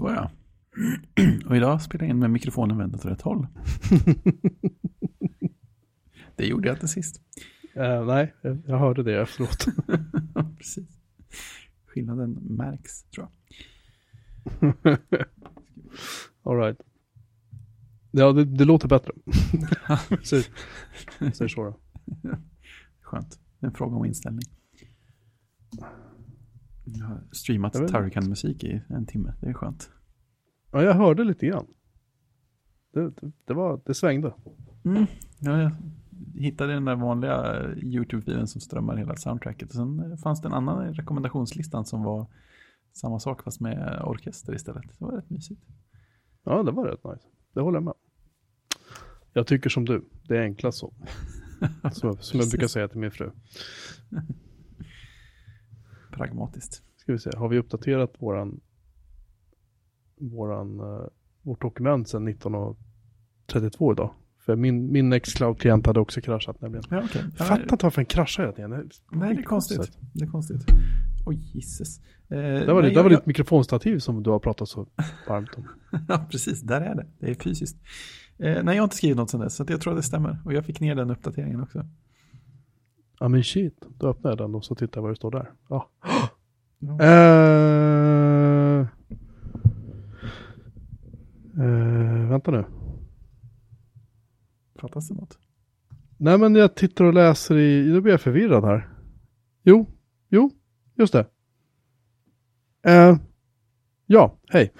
Så. Och idag spelar jag in med mikrofonen vänd åt rätt håll. Det gjorde jag inte sist. Eh, nej, jag- hörde det efteråt. Precis. Skillnaden märks, tror jag. All right. Ja, det, det låter bättre. Säg så då. Skönt. Det är en fråga om inställning. Jag har streamat Turrican-musik i en timme. Det är skönt. Ja, jag hörde lite grann. Det, det, det, var, det svängde. Mm. Ja, jag hittade den där vanliga YouTube-filen som strömmar hela soundtracket. Och sen eh, fanns det en annan i rekommendationslistan som var samma sak fast med orkester istället. Det var rätt mysigt. Ja, det var rätt nice. Det håller jag med. Jag tycker som du. Det är enklast så. Som, jag- som jag brukar säga till min fru. Pragmatiskt. Ska vi se, har vi uppdaterat våran, våran, uh, vårt dokument sedan 1932 idag? För min, min Nextcloud-klient hade också kraschat nämligen. Ja, okej. Jag fattar inte varför den kraschar hela tiden. Nej, det är konstigt. Det är konstigt. Oj, gisses. Eh, Det var, nej, det var jag- ditt mikrofonstativ som du har pratat så varmt om. Ja, precis. Där är det. Det är fysiskt. Eh, nej, jag har inte skrivit något sedan dess, så jag tror att det stämmer. Och jag fick ner den uppdateringen också. Ja men shit, då öppnar jag den och så tittar jag vad det står där. Ja. Ja. Eh, eh, vänta nu. Fattas det något? Nej men jag tittar och läser i, nu blir jag förvirrad här. Jo, jo, just det. Eh, ja, hej.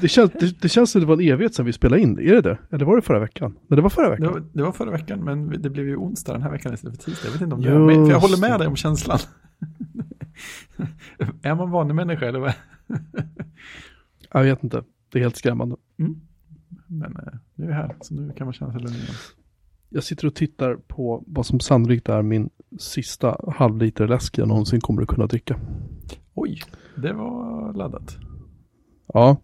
Det känns, det, det känns som det var en evighet sedan vi spelade in. Är det det? Eller var det förra veckan? Nej, det var förra Det veckan. var, det var förra veckan, men det blev ju onsdag den här veckan istället för tisdag. Jag vet inte om det är för jag håller med det. dig om känslan. är man vanlig människa eller vad? Jag vet inte. Det är helt skrämmande. Mm. Men eh, nu är vi här, så nu kan man känna sig lugn igen. Jag sitter och tittar på vad som sannolikt är min sista halvliter läsk jag någonsin kommer att kunna dricka. Oj, det var laddat. Ja.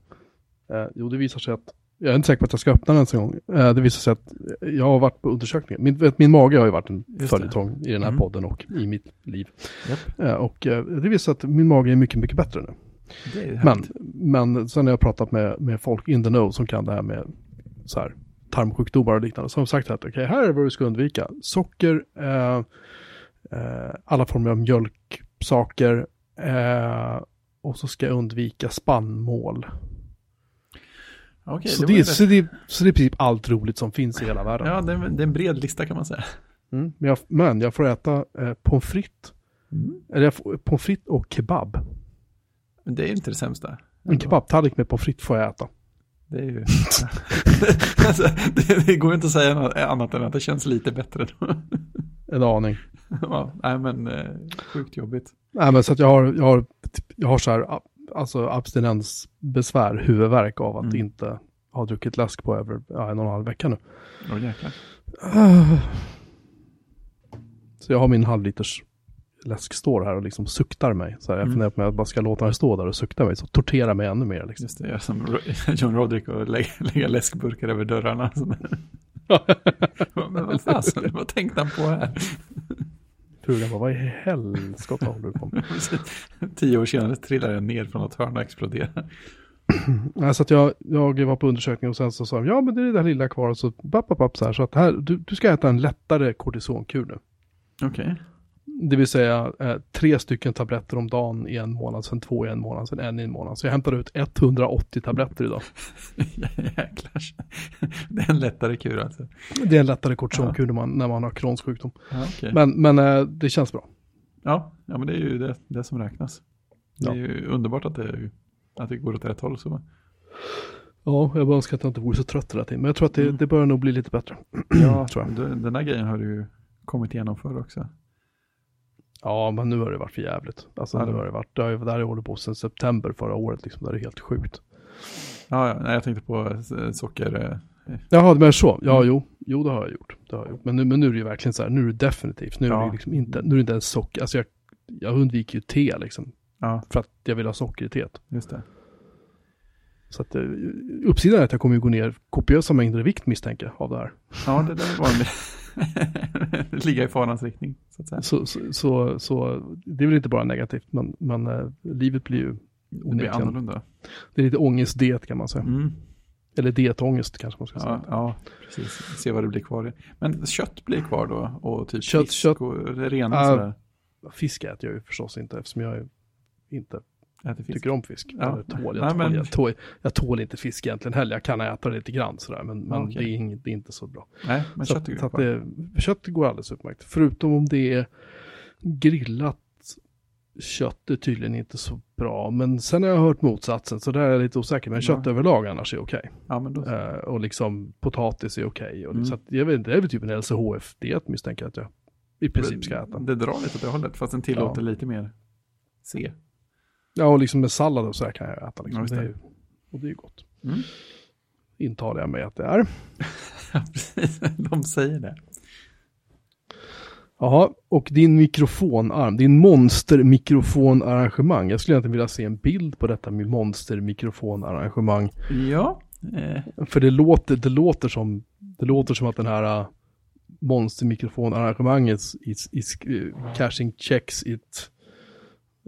Eh, jo, det visar sig att jag är inte säker på att jag ska öppna den ens en gång. Eh, det visar sig att jag har varit på undersökning. Min, min mage har ju varit en följetong i den här Mm. podden och i mitt liv. Japp. Eh, och eh, det visar sig att min mage är mycket, mycket bättre nu. Men, men sen har jag pratat med, med folk in the know som kan det här med så här, tarmsjukdomar och liknande. De sagt att okej, här är vad du ska undvika. Socker, eh, eh, alla former av mjölksaker eh, och så ska jag undvika spannmål. Okej, så, det det, så, det, så det är i princip allt roligt som finns i hela världen. Ja, det är, det är en bred lista kan man säga. Mm. Men, jag, men jag får äta eh, pommes frites. Mm. Eller jag får, pommes frites och kebab. Men det är inte det sämsta. En kebabtallrik med pommes frites får jag äta. Det är ju... alltså, det, det går inte att säga något annat än att det känns lite bättre. En aning. ja, nej men eh, sjukt jobbigt. Nej men så att jag har, jag har, jag har så här, alltså abstinensbesvär, huvudvärk av att Mm. inte ha druckit läsk på över ja, en och en halv vecka nu. Åh jäklar. Så jag har min halvliters läsk står här och liksom suktar mig. Så här, jag Mm. funderar på om jag bara ska låta den stå där och sukta mig, så tortera mig ännu mer. Liksom. Just det, jag som John Roderick och lägga, lägga läskburkar över dörrarna. men vad fasen, vad tänkte han på här? Frugan bara, vad i helskotta håller du på med? Tio år senare trillar jag ner från något hörn och exploderar. Nej, så att jag, jag var på undersökning och sen så sa de, ja men det är det där lilla kvar. Och så, papp, papp, papp, så här, så att här, du, du ska äta en lättare kortisonkur nu. Okej. Det vill säga eh, tre stycken tabletter om dagen i en månad, sen två i en månad, sen en i en månad. Så jag hämtade ut 180 tabletter idag. Jäklar. Det är en lättare kur alltså. Det är en lättare kortisonkur när, man, när man har Crohns sjukdom. Ja, okej. Men, men eh, det känns bra. Ja, ja, men det är ju det, det som räknas. Det är Ja. ju underbart att det, att det går åt rätt håll. Så. Ja, jag bara önskar att jag inte vore så trött hela tiden. Men jag tror att det, Mm. det börjar nog bli lite bättre. Ja, tror jag. Den, där grejen har du ju kommit igenom förr också. Ja, men nu har det varit för jävligt. Alltså Ja, nu har det varit, det har ju där jag håller på sedan september förra året liksom. Det är helt sjukt. Ja, ja nej, jag tänkte på eh, socker. eh, Jaha, men så. Ja, Mm. jo. Jo, det har jag gjort. Det har jag gjort. Men, nu, men nu är det ju verkligen så här, nu är det definitivt, nu är det liksom inte, nu är det inte ens socker. Alltså jag, jag undviker ju te liksom, Ja, för att jag vill ha socker i teet. just det. Så att eh, uppsidan är att jag kommer ju gå ner kopiösa mängder i vikt misstänker jag av det här. Ja, det där var en ligga i farans riktning, så. Så, så, så, så det är väl inte bara negativt, men, men eh, livet blir ju, Det blir onekligen. annorlunda. det är lite ångestdiet kan man säga. Mm. Eller dietångest kanske man ska säga. Ja, ja, precis. Se vad det blir kvar. Men kött blir kvar då? Och typ Kött, fisk kött. och rena sådär? Fisk äter jag ju förstås inte eftersom jag inte Äter fisk? tycker om fisk. Ja. Eller tål, jag, Nej, tål, men- jag, tål, jag tål inte fisk egentligen heller. Jag kan äta det lite grann sådär, men, men Okej. det, är inget, det är inte så bra. Nej, men så kött att, att det, kött går alldeles utmärkt. Förutom om det är grillat kött är tydligen inte så bra. Men sen har jag hört motsatsen, så där är jag lite osäker. Men Ja. kött överlag annars är okej. Ja, men då... Eh, och liksom potatis är okej. Och Mm. Så att jag vet inte, det är väl typ en LCHF-diet misstänker jag att jag i princip ska äta. Det drar lite åt det hållet, fast den tillåter lite mer C. Ja, och liksom med sallad och så här kan jag äta. Ja, Liksom. just det. och det är ju gott. Mm. Intalar jag mig att det är. Ja. De säger det. Jaha, och din mikrofonarm, din monstermikrofonarrangemang. Jag skulle egentligen vilja se en bild på detta med monstermikrofonarrangemang. Ja, eh, För det låter, det låter som, det låter som att den här uh, monstermikrofonarrangemanget is, is uh, cashing checks it,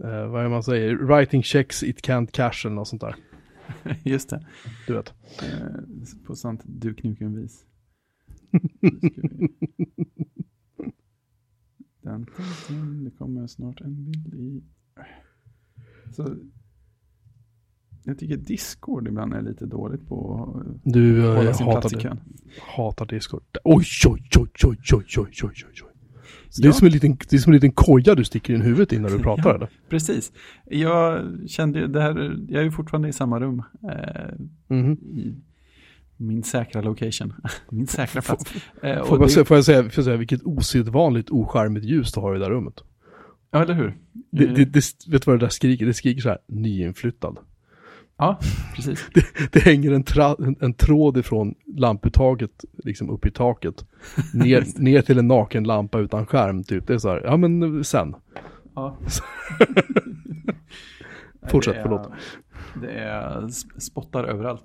eh, vad är man säger, writing checks it can't cash eller något sånt där. Just det. Du vet. Eh, på sant duknuken-vis. Det kommer snart en bild i... Så, jag tycker Discord ibland är lite dåligt på att du, eh, hålla sin hatar plats i kön. Du hatar Discord. Oj, Oj, oj, oj, oj, oj, oj, oj, oj. Så det, är Ja. som en liten, det är som en liten koja du sticker in huvudet i när du pratar Ja. eller? Precis. Jag kände det här, jag är ju fortfarande i samma rum. Eh, Mhm. I min säkra location. min säkra plats. Eh, Får, det- säga, får, jag säga, får jag säga vilket osedvanligt ocharmigt ljus du har i det där rummet? Ja, eller hur? Det, Eh, det, det, vet du vad det där skriker? Det skriker så här, nyinflyttad. Ja, precis. Det hänger en, tra, en, en tråd ifrån lamputtaget, liksom upp i taket, ner, ner till en naken lampa utan skärm typ. Det är så här, ja men sen. Ja. Fortsätt, det är, förlåt. Det är sp- spottar överallt.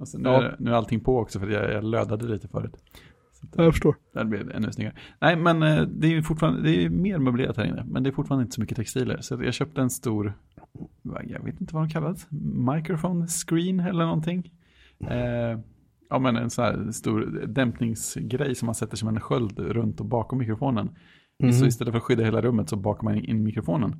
Alltså, nu, Ja. är, nu är allting på också för jag, jag lödade lite förut. Ja, jag förstår. Det här blev ännu snyggare. Nej, men eh, det är ju fortfarande, det är mer möblerat här inne. Men det är fortfarande inte så mycket textiler. Så jag köpte en stor, jag vet inte vad de kallas, microphone screen eller någonting. Eh, ja, men en sån här stor dämpningsgrej som man sätter som en sköld runt och bakom mikrofonen. Mhm. Så istället för att skydda hela rummet så bakar man in mikrofonen.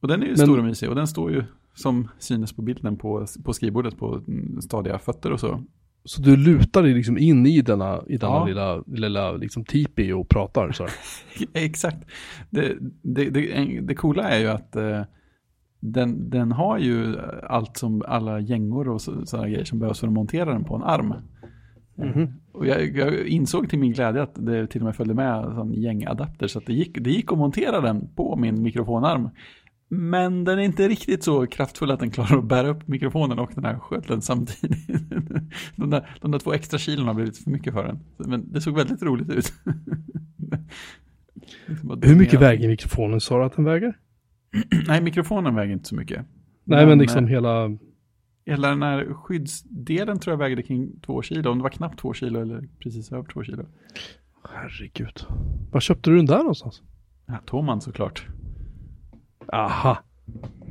Och den är ju Men- stor och mysig och den står ju som synes på bilden på, på skrivbordet på mm, stadiga fötter och så. Så du lutar dig liksom in i denna, i denna Ja. lilla, lilla liksom tipi och pratar så. Exakt. Det, det, det, det coola är ju att eh, den, den har ju allt som alla gängor och så- sådana grejer som behövs för att montera den på en arm. Mhm. Och jag, jag insåg till min glädje att det till och med följde med en gängadapter så att det gick, det gick att montera den på min mikrofonarm. Men den är inte riktigt så kraftfull att den klarar att bära upp mikrofonen och den här skölden samtidigt. De där, de där två extra kilona har blivit för mycket för den. Men det såg väldigt roligt ut. Hur mycket väger mikrofonen sa du att den väger? Nej, mikrofonen väger inte så mycket. Nej men eh, liksom hela, Hela den här skyddsdelen tror jag vägde kring två kilo. Om det var knappt två kilo eller precis över två kilo. herregud. Var köpte du den där någonstans? Ja, Toman såklart. Aha.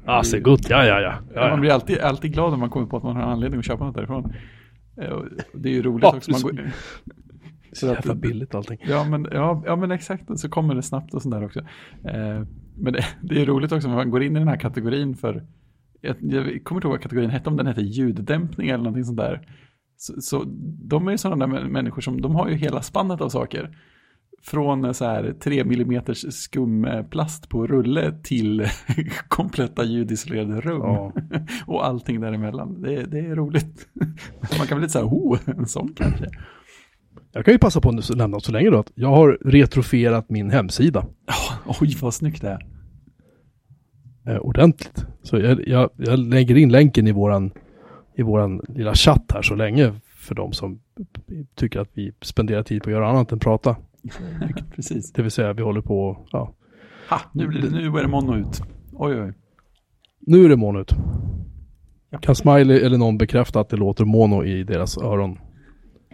Ah, så gott, ja ja ja. ja, Man ja. blir alltid, alltid glad när man kommer på att man har anledning att köpa något därifrån. Eh, Det är ju roligt Ja, också. Man går, Så jävla billigt allting. ja, men, ja, ja, men exakt. Så kommer det snabbt och sånt där också. Eh, men det, det är roligt också man går in i den här kategorin för, jag, jag kommer inte ihåg vad kategorin hette, om den hette ljuddämpning eller någonting sånt där. Så, så de är ju sådana där mä- människor som, de har ju hela spannet av saker. Från eh, så här 3 mm skumplast på rulle till kompletta ljudisolerade rum. Ja. Och allting däremellan. Det, det är roligt. Man kan bli lite så här, oh, en sån kanske. Jag kan ju passa på att nämna så länge då att jag har retrofierat min hemsida Oh, oj, vad snyggt det är. eh, ordentligt. Så jag, jag, jag lägger in länken i våran, i våran lilla chatt här så länge för de som tycker att vi spenderar tid på att göra annat än prata. Precis. Det vill säga vi håller på, ja. Ha, nu, blir det, nu är det mono ut. Oj, oj. Nu är det mono ut. Ja. Kan Smiley eller någon bekräfta att det låter mono i deras öron?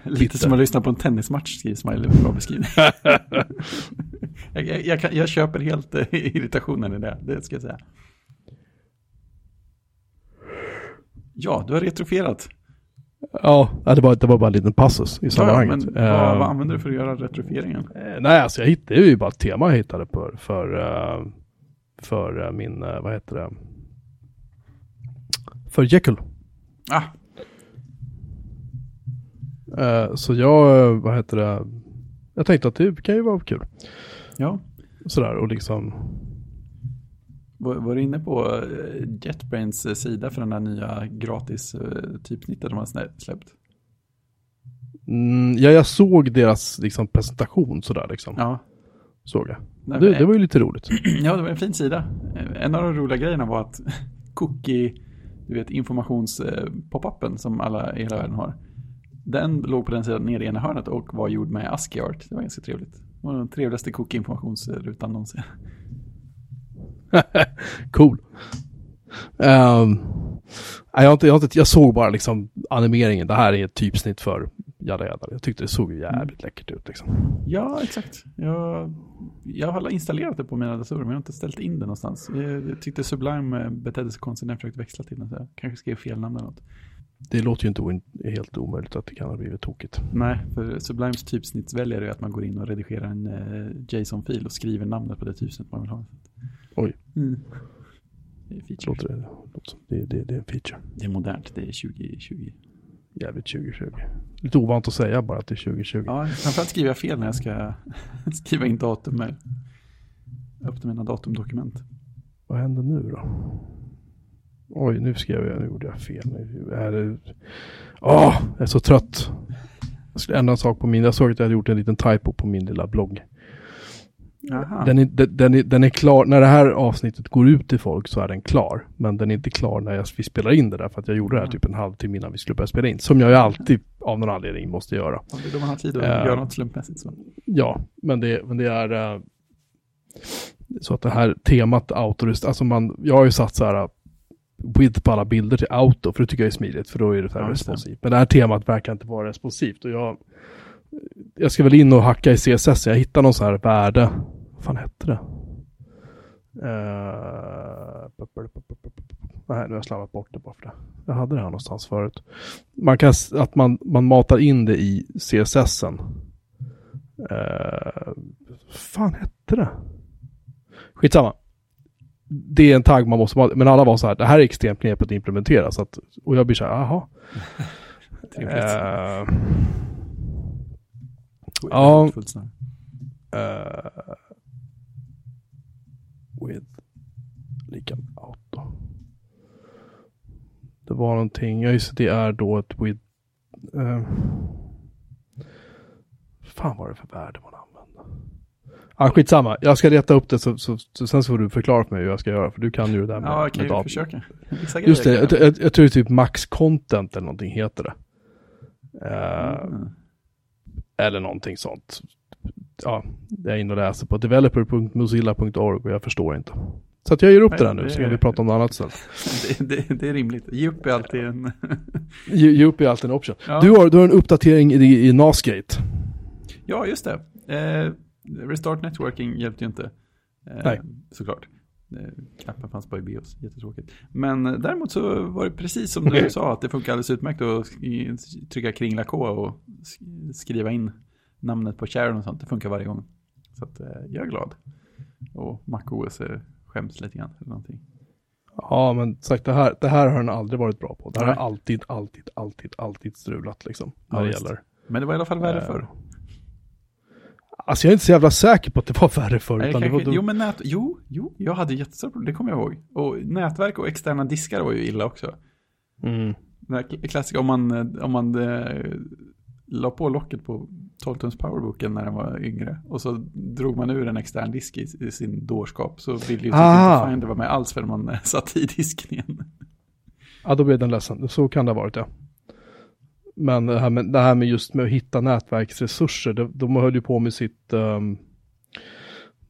Lite som att lyssna på en tennismatch, skriver Smiley bra beskrivning. jag, jag, jag, jag köper helt eh, irritationen i det, det ska jag säga. Ja, du har retrofierat. Ja, ja, det var, det var bara en liten passus i Ja, sammanhanget. men vad, vad använder du för att göra retrofieringen? Eh, Nej, alltså jag hittade ju bara ett tema jag hittade för, för, eh, för eh, min, vad heter det? För Jekyll. Ah, Så jag, vad heter det? Jag tänkte att det kan ju vara kul. ja. Sådär och liksom, Var, du inne på eh, JetBrains eh, sida för den här nya gratis eh, typsnittet de har släppt? mm, ja jag såg deras liksom presentation sådär liksom. Ja. Såg jag. Nej, Det, men- det var ju lite roligt. Ja, det var en fin sida. En av de roliga grejerna var att cookie, du vet informations-pop-upen som alla i hela världen har. Den låg på den sidan nere i ena hörnet och var gjord med ASCII art. Det var ganska trevligt. Det var den trevligaste cookie-informationsrutan någonsin. cool. Nej, jag, har inte, jag, inte, jag såg bara liksom animeringen. Det här är ett typsnitt för jada jada. Jag tyckte det såg jävligt läckert ut liksom. Ja, exakt. Jag, jag har installerat det på mina datorer men jag har inte ställt in det någonstans. Jag, tyckte Sublime eh, betedde sig konstigt när jag försökte växla till den. Så jag kanske skrev fel namn eller något. Det låter ju inte o- helt omöjligt att det kan ha blivit tokigt. Nej, för Sublimes typsnittsväljare är att man går in och redigerar en eh, JSON-fil och skriver namnet på det typsnitt man vill ha. Oj. Mm. Det är feature. låter det, låter som, det, det, det är en feature. Det är modernt, det är 2020. Jävligt 2020. Lite ovant att säga bara att det är 2020. Ja, framförallt skriver jag fel när jag ska skriva in datum med öppna mina datumdokument. Vad händer nu då? Oj, nu skrev jag, nu gjorde jag fel. Nu är det... Åh, jag är så trött. Jag skulle ändra en sak på min, jag såg att jag hade gjort en liten typo på min lilla blogg. Den är, den, den, är, den är klar, när det här avsnittet går ut till folk så är den klar. Men den är inte klar när jag, vi spelar in det där för att jag gjorde det här typ en halvtimme innan vi skulle börja spela in. Som jag ju alltid av någon anledning måste göra. Ja, det är då man har tid att Eh. göra något slumpmässigt. Så. Ja, men det, men det är eh, så att det här temat autorist, alltså man, jag har ju satt så här uh, width på alla bilder till auto, för det tycker jag är smidigt, för då är det så här Ja, responsivt. Men det här temat verkar inte vara responsivt och jag, jag ska väl in och hacka i CSS, jag hittar någon så här värde, fan hette det? Uh, nej, nu har jag slarvat bort det bara för det. Jag hade det här någonstans förut. Man kan, att man, man matar in det i CSSen. Uh, fan hette det? Skitsamma. Det är en tagg man måste men alla var så här, det här är extremt knepigt att implementera. Så att, och jag blir så här, jaha. Eh, ja. Eh, with lika med auto. Det var någonting, ja just det, är då ett with. Uh, fan var det för värde man använde? Ja, skitsamma. Jag ska leta upp det så, så, så sen så får du förklara för mig hur jag ska göra. För du kan ju det där med, Ja, jag kan ju försöka. Just det, jag, jag, jag tror det är typ max content eller någonting heter det. Eh, Mm. Eller någonting sånt. Ja, jag är inne och läser på developer.mozilla.org och jag förstår inte. Så att jag ger upp Nej, det där nu det så kan vi prata om något annat istället. Det, det, det är rimligt. Ge upp är alltid en... Ge, upp är alltid en option. Ja. Du, har, du har en uppdatering i, i Nasgate. Ja, just det. Eh, Restart Networking hjälpte ju inte. Eh, Nej. Såklart. Eh, knappen fanns bara i bios, jättetråkigt. Men eh, däremot så var det precis som du sa, att det funkar alldeles utmärkt att trycka kringla K och sk- skriva in namnet på Sharon och sånt. Det funkar varje gång. Så att, eh, jag är glad. Och MacOS skäms lite grann eller någonting. Ja, men sagt det här, det här har den aldrig varit bra på. Det här har alltid, alltid, alltid, alltid strulat liksom. När Ja, det gäller. Men det var i alla fall värre Eh, förr. Alltså jag är inte så jävla säker på att det var värre förr. Nej, Utan det var, kanske, då, jo, men nät, jo, jo, jag hade jättestora problem, det kommer jag ihåg. Och nätverk och externa diskar var ju illa också. mm. Den här kl- klassiska, om man, eh, om man eh, la på locket på 12 tums powerbooken när den var yngre och så drog man ur en extern disk i, i sin dårskap så ville ju typ Ah. inte Finder vara med alls förrän man eh, satte i disken igen. Ja, då blev den ledsen. Så kan det ha varit ja. men det här, med, det här med just med att hitta nätverksresurser, de, de höll ju på med sitt, um,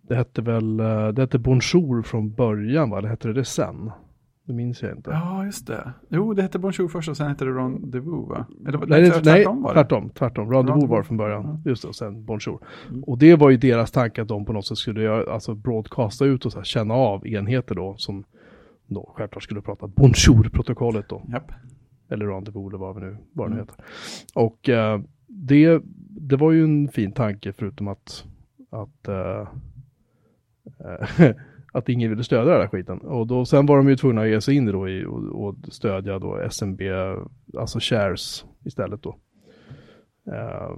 det hette väl, uh, det hette Bonjour från början va, eller hette det det sen? Det minns jag inte. Ja, just det. Jo, det hette Bonjour först och sen hette det Rendezvous va? Eller, nej, det, tvärtom var det. Tvärtom, tvärtom. Rendezvous var det från början. Mm. Just det, och sen Bonjour. Mm. Och det var ju deras tanke att de på något sätt skulle göra, alltså broadcasta ut och så här, känna av enheter då som då självklart skulle prata Bonjour-protokollet då. Yep. Eller Rendezvous eller vad, vi nu, vad det nu mm. heter. Och uh, det, det var ju en fin tanke förutom att, att uh, att ingen ville stödja den här skiten. Och då, sen var de ju tvungna att ge sig in då i och, och stödja då SMB, alltså shares istället då. Uh,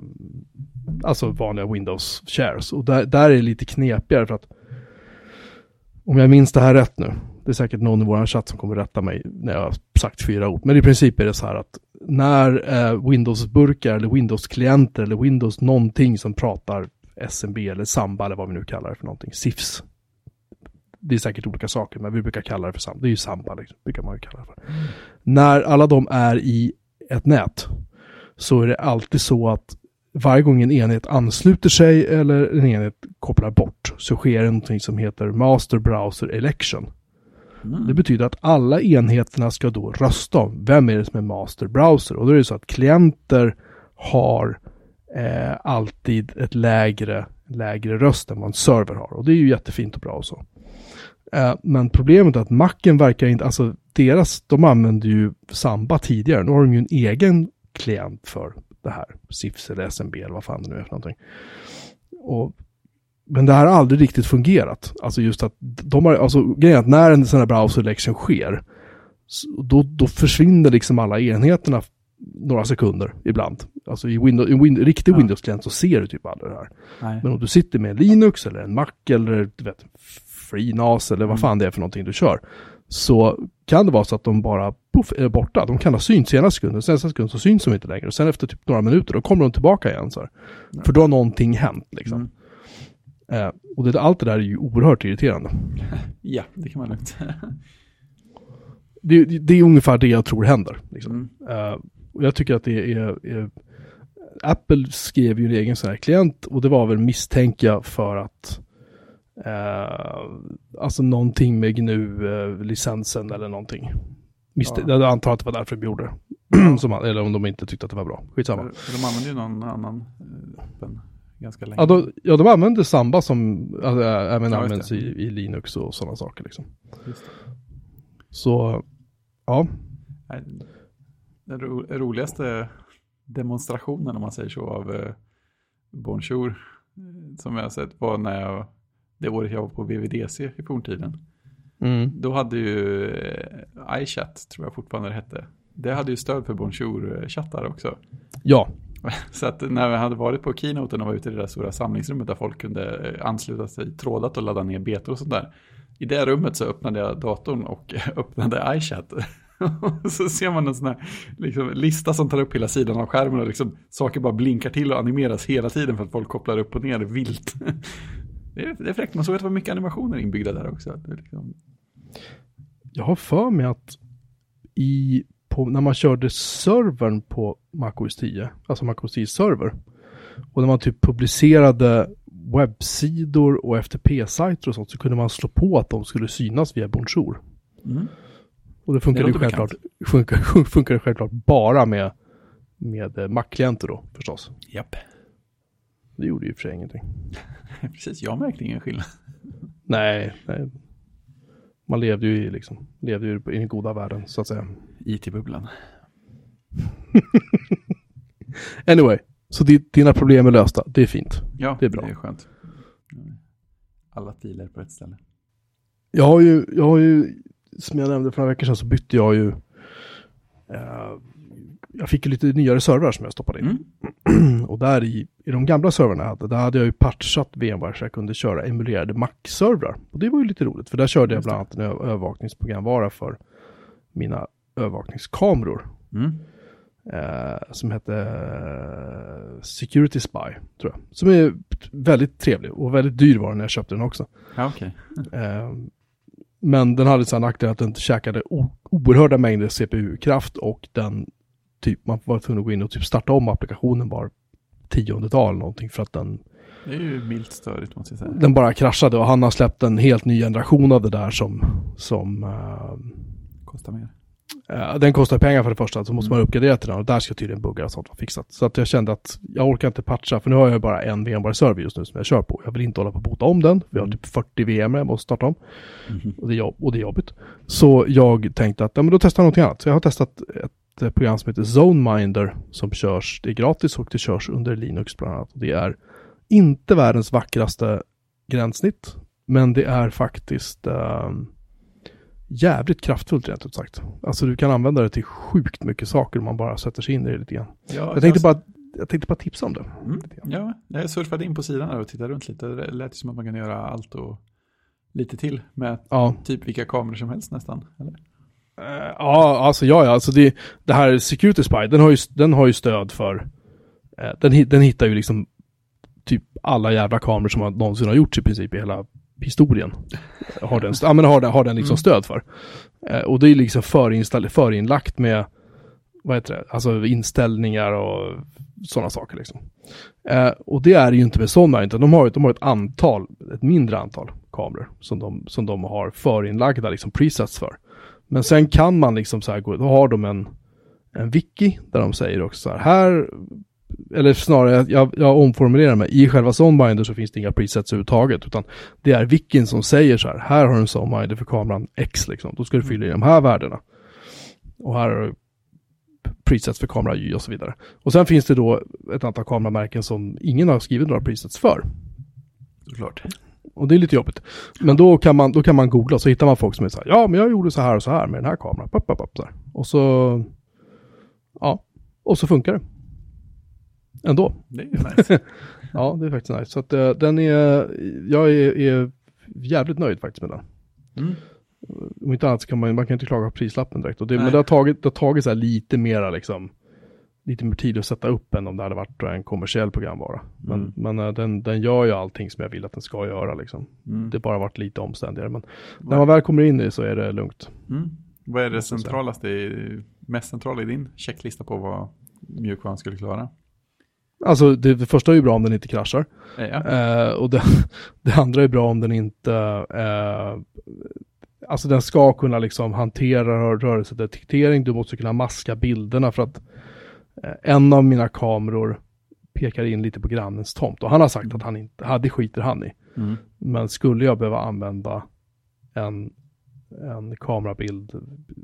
alltså vanliga Windows shares. Och där, där är det lite knepigare för att om jag minns det här rätt nu, det är säkert någon i vår chatt som kommer rätta mig när jag har sagt fyra ord, men i princip är det så här att när eh, Windows-burkar eller Windows-klienter eller Windows någonting som pratar SMB eller Samba eller vad vi nu kallar det för någonting, SIFS det är säkert olika saker, men vi brukar kalla det för samba. Det är ju samba, liksom, brukar man ju kalla det för. Mm. När alla de är i ett nät så är det alltid så att varje gång en enhet ansluter sig eller en enhet kopplar bort så sker det någonting som heter Master Browser Election. Mm. Det betyder att alla enheterna ska då rösta om vem är det som är Master Browser. Och då är det så att klienter har eh, alltid ett lägre, lägre röst än vad en server har. Och det är ju jättefint och bra och så. Eh, men problemet är att Macen verkar inte, alltså deras, de använder ju Samba tidigare. Nu har de ju en egen klient för det här. SIFS eller SMB eller vad fan det nu är för någonting. Och, men det här har aldrig riktigt fungerat. Alltså just att de har, alltså grejen är att när en sån här browser election sker, då, då försvinner liksom alla enheterna några sekunder ibland. Alltså i, Windows, i Win riktig ja. Windows-klient så ser du typ aldrig det här. Nej. Men om du sitter med en Linux eller en Mac eller du vet, FreeNAS eller vad mm. fan det är för någonting du kör. Så kan det vara så att de bara puff, är borta. De kan ha synts ena sekunden, sen nästa sekund så syns de inte längre. Och sen efter typ några minuter då kommer de tillbaka igen. Så mm. För då har någonting hänt liksom. Mm. Eh, och det, allt det där är ju oerhört irriterande. ja, det kan man lugnt. det, det, det, är ungefär det jag tror händer. Liksom. Mm. Eh, och jag tycker att det är, är Apple skrev ju en egen sån här klient och det var väl misstänka för att alltså någonting med GNU-licensen eller någonting. Mist ja. Jag antar att det var därför de gjorde det. Som, eller om de inte tyckte att det var bra. Skitsamma. de använde ju någon annan eh, öppen ganska länge. Ja, de, ja, de använde Samba som alltså, även ja, används i, i, Linux och sådana saker. Liksom. Så, ja. Den ro roligaste demonstrationen om man säger så av eh, Bonjour som jag har sett var när jag det året jag var på VVDC i forntiden. Mm. Då hade ju eh, iChat, tror jag fortfarande det hette, det hade ju stöd för Bonjour-chattar också. Ja. Så att när vi hade varit på keynoten och var ute i det där stora samlingsrummet där folk kunde eh, ansluta sig trådat och ladda ner betor och sånt där. I det rummet så öppnade jag datorn och öppnade iChat. så ser man en sån här liksom, lista som tar upp hela sidan av skärmen och liksom, saker bara blinkar till och animeras hela tiden för att folk kopplar upp och ner vilt. Det är, det är fräckt, man såg att det var mycket animationer inbyggda där också. Liksom... Jag har för mig att i, på, när man körde servern på MacOS 10, alltså MacOS 10 server, och när man typ publicerade webbsidor och FTP-sajter och sånt så kunde man slå på att de skulle synas via Bonjour. Mm. Och det funkar ju självklart, funkar, funkar självklart bara med, med Mac-klienter då förstås. Japp. Det gjorde ju för sig ingenting. Precis, jag märkte ingen skillnad. nej, nej. Man levde ju i, liksom, levde ju i den goda världen, så att säga. IT-bubblan. anyway, så dina problem är lösta. Det är fint. Ja, det är bra. Det är skönt. Alla filer på ett ställe. Jag har ju, jag har ju, som jag nämnde för några veckor sedan så bytte jag ju uh, jag fick lite nyare servrar som jag stoppade in. Mm. och där i, i de gamla servrarna jag hade, där hade jag ju patchat VMware så jag kunde köra emulerade Mac-servrar. Och det var ju lite roligt, för där körde jag bland annat en övervakningsprogramvara för mina övervakningskameror. Mm. Eh, som hette eh, Security Spy, tror jag. Som är väldigt trevlig och väldigt dyr var den när jag köpte den också. Ja, okay. eh, men den hade sån nackdel att den käkade oerhörda mängder CPU-kraft och den typ, man var tvungen att gå in och typ starta om applikationen var tionde dag eller någonting för att den, Det är ju milt störigt måste jag säga. den bara kraschade och han har släppt en helt ny generation av det där som, som eh, Kostar mer. Eh, den kostar pengar för det första, så måste man uppgradera till den och där ska tydligen buggar och sånt vara fixat. Så att jag kände att jag orkar inte patcha, för nu har jag bara en VMware-server just nu som jag kör på. Jag vill inte hålla på att bota om den, jag har typ 40 VM jag måste starta om. Och, det är jobb, och det är jobbigt. Så jag tänkte att, ja men då testar jag någonting annat. Så jag har testat ett eh, program som heter ZoneMinder som körs, det är gratis och det körs under Linux bland annat. Det är inte världens vackraste gränssnitt, men det är faktiskt ehm, jävligt kraftfullt rent ut sagt. Alltså du kan använda det till sjukt mycket saker om man bara sätter sig in i det lite grann. Ja, Jag tänkte bara, jag tänkte bara tipsa om det. Mm. Ja, jag surfade in på sidan och tittade runt lite. Det lät som att man kan göra allt och lite till med Ja, typ vilka kameror som helst nästan. Eller? Eh, ja alltså ja, ja, alltså det, det här Security Spy, den har ju, den har ju stöd för, eh, den, den hittar ju liksom typ alla jävla kameror som har någonsin har gjorts i princip i hela historien. Har den, ja, men har den, har den liksom Mm. stöd för. Eh, och det är liksom förinlagt med, vad heter det, alltså inställningar och sådana saker liksom. Eh, och det är ju inte med sådana, utan de har, de har ett antal, ett mindre antal kameror som de, som de har förinlagda liksom presets för. Men sen kan man liksom så här gå, då har de en, en wiki där de säger också så här, här eller snarare, jag, jag omformulerar mig, i själva Soundbinder så finns det inga presets överhuvudtaget, utan det är wikin som säger så här, här har du en Soundbinder för kameran X liksom, då ska du fylla i de här värdena. Och här har du presets för kamera Y och så vidare. Och sen finns det då ett antal kameramärken som ingen har skrivit några presets för. Såklart. Och det är lite jobbigt. Men då kan man, då kan man googla så hittar man folk som är så här, ja men jag gjorde så här och så här med den här kameran. Pop, pop, pop, så. Och så, ja, och så funkar det. Ändå. Det är ju nice. Ja, det är faktiskt nice. Så att eh, den är, jag är, är jävligt nöjd faktiskt med den. Mm. Om inte annat så kan man, man kan inte klaga på prislappen direkt. Och det, men det har tagit, det har tagit så här lite mera liksom, lite mer tid att sätta upp än om det hade varit en kommersiell programvara. Men, Mm. men eh, den, den gör ju allting som jag vill att den ska göra liksom. Mm. Det har bara varit lite omständigare. Men när man väl kommer in i det så är det lugnt. Mm. Vad är det centralaste, i- mest centrala i din checklista på vad mjukvaran skulle klara? Alltså det, det första är ju bra om den inte kraschar. Eh, Ja. Eh, och det, det andra är bra om den inte... Eh, alltså den ska kunna liksom hantera rör, rörelsedetektering. Du måste kunna maska bilderna för att en av mina kameror pekar in lite på grannens tomt. Och han har sagt att han inte, ja, det skiter han i. Mm. Men skulle jag behöva använda en, en kamerabild,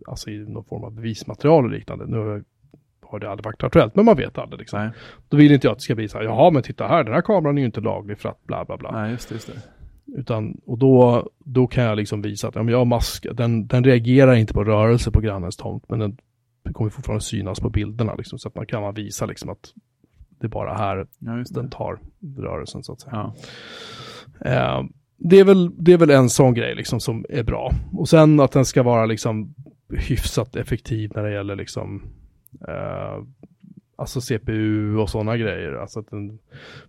alltså i någon form av bevismaterial och liknande. Nu har det aldrig varit aktuellt, men man vet aldrig liksom. Nej. Då vill inte jag att det ska bli så här, jaha men titta här, den här kameran är ju inte laglig för att bla bla bla. Nej, just det. Just det. Utan, och då, då kan jag liksom visa att ja, jag har mask, den, den reagerar inte på rörelse på grannens tomt, men den kommer fortfarande synas på bilderna liksom, så att man kan man visa liksom att det är bara här Ja, den det. tar rörelsen så att säga. Ja. Eh, det, är väl, det är väl en sån grej liksom som är bra. Och sen att den ska vara liksom hyfsat effektiv när det gäller liksom eh, alltså CPU och sådana grejer. Alltså att den,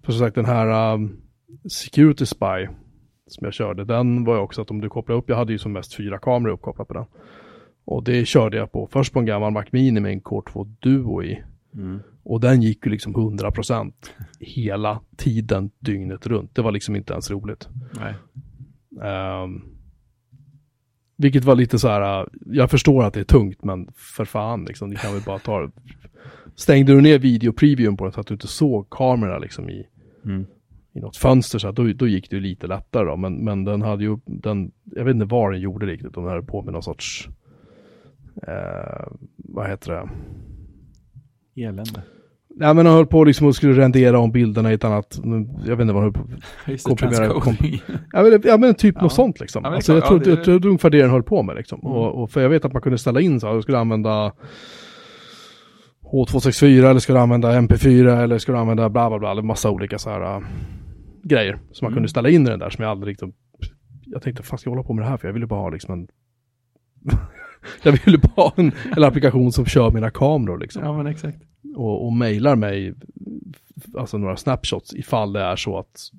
för som sagt den här um, Security Spy som jag körde, den var ju också att om du kopplar upp, jag hade ju som mest fyra kameror uppkopplat på den. Och det körde jag på, först på en gammal Mac Mini med en Core 2 Duo i. Mm. Och den gick ju liksom 100% hela tiden, dygnet runt. Det var liksom inte ens roligt. Nej. Ehm, vilket var lite så här, uh, jag förstår att det är tungt, men för fan liksom, ni kan väl bara ta det. Stängde du ner videopreviewn på den så att du inte såg kamerorna liksom i, Mm. i något fönster så här, då, då gick det ju lite lättare då. Men, men den hade ju, den, jag vet inte vad den gjorde riktigt, om den höll på med någon sorts, eh, vad heter det? Elände. Nej men han höll på liksom och skulle rendera om bilderna i ett annat, jag vet inte vad han höll på Komprimera- transcoding. Ja men, ja, men typ Ja. något sånt liksom. Ja, alltså, jag, tror, ja, det- jag tror det är ungefär det den höll på med liksom. Mm. Och, och för jag vet att man kunde ställa in så här, skulle använda H264 eller skulle använda MP4 eller skulle använda bla bla bla, eller massa olika så här äh, grejer som man Mm. kunde ställa in i den där som jag aldrig liksom, jag tänkte, fan ska jag hålla på med det här för jag ville bara ha liksom en jag ville bara ha en, en applikation som kör mina kameror liksom Ja, men exakt. och, och mejlar mig alltså några snapshots ifall det är så att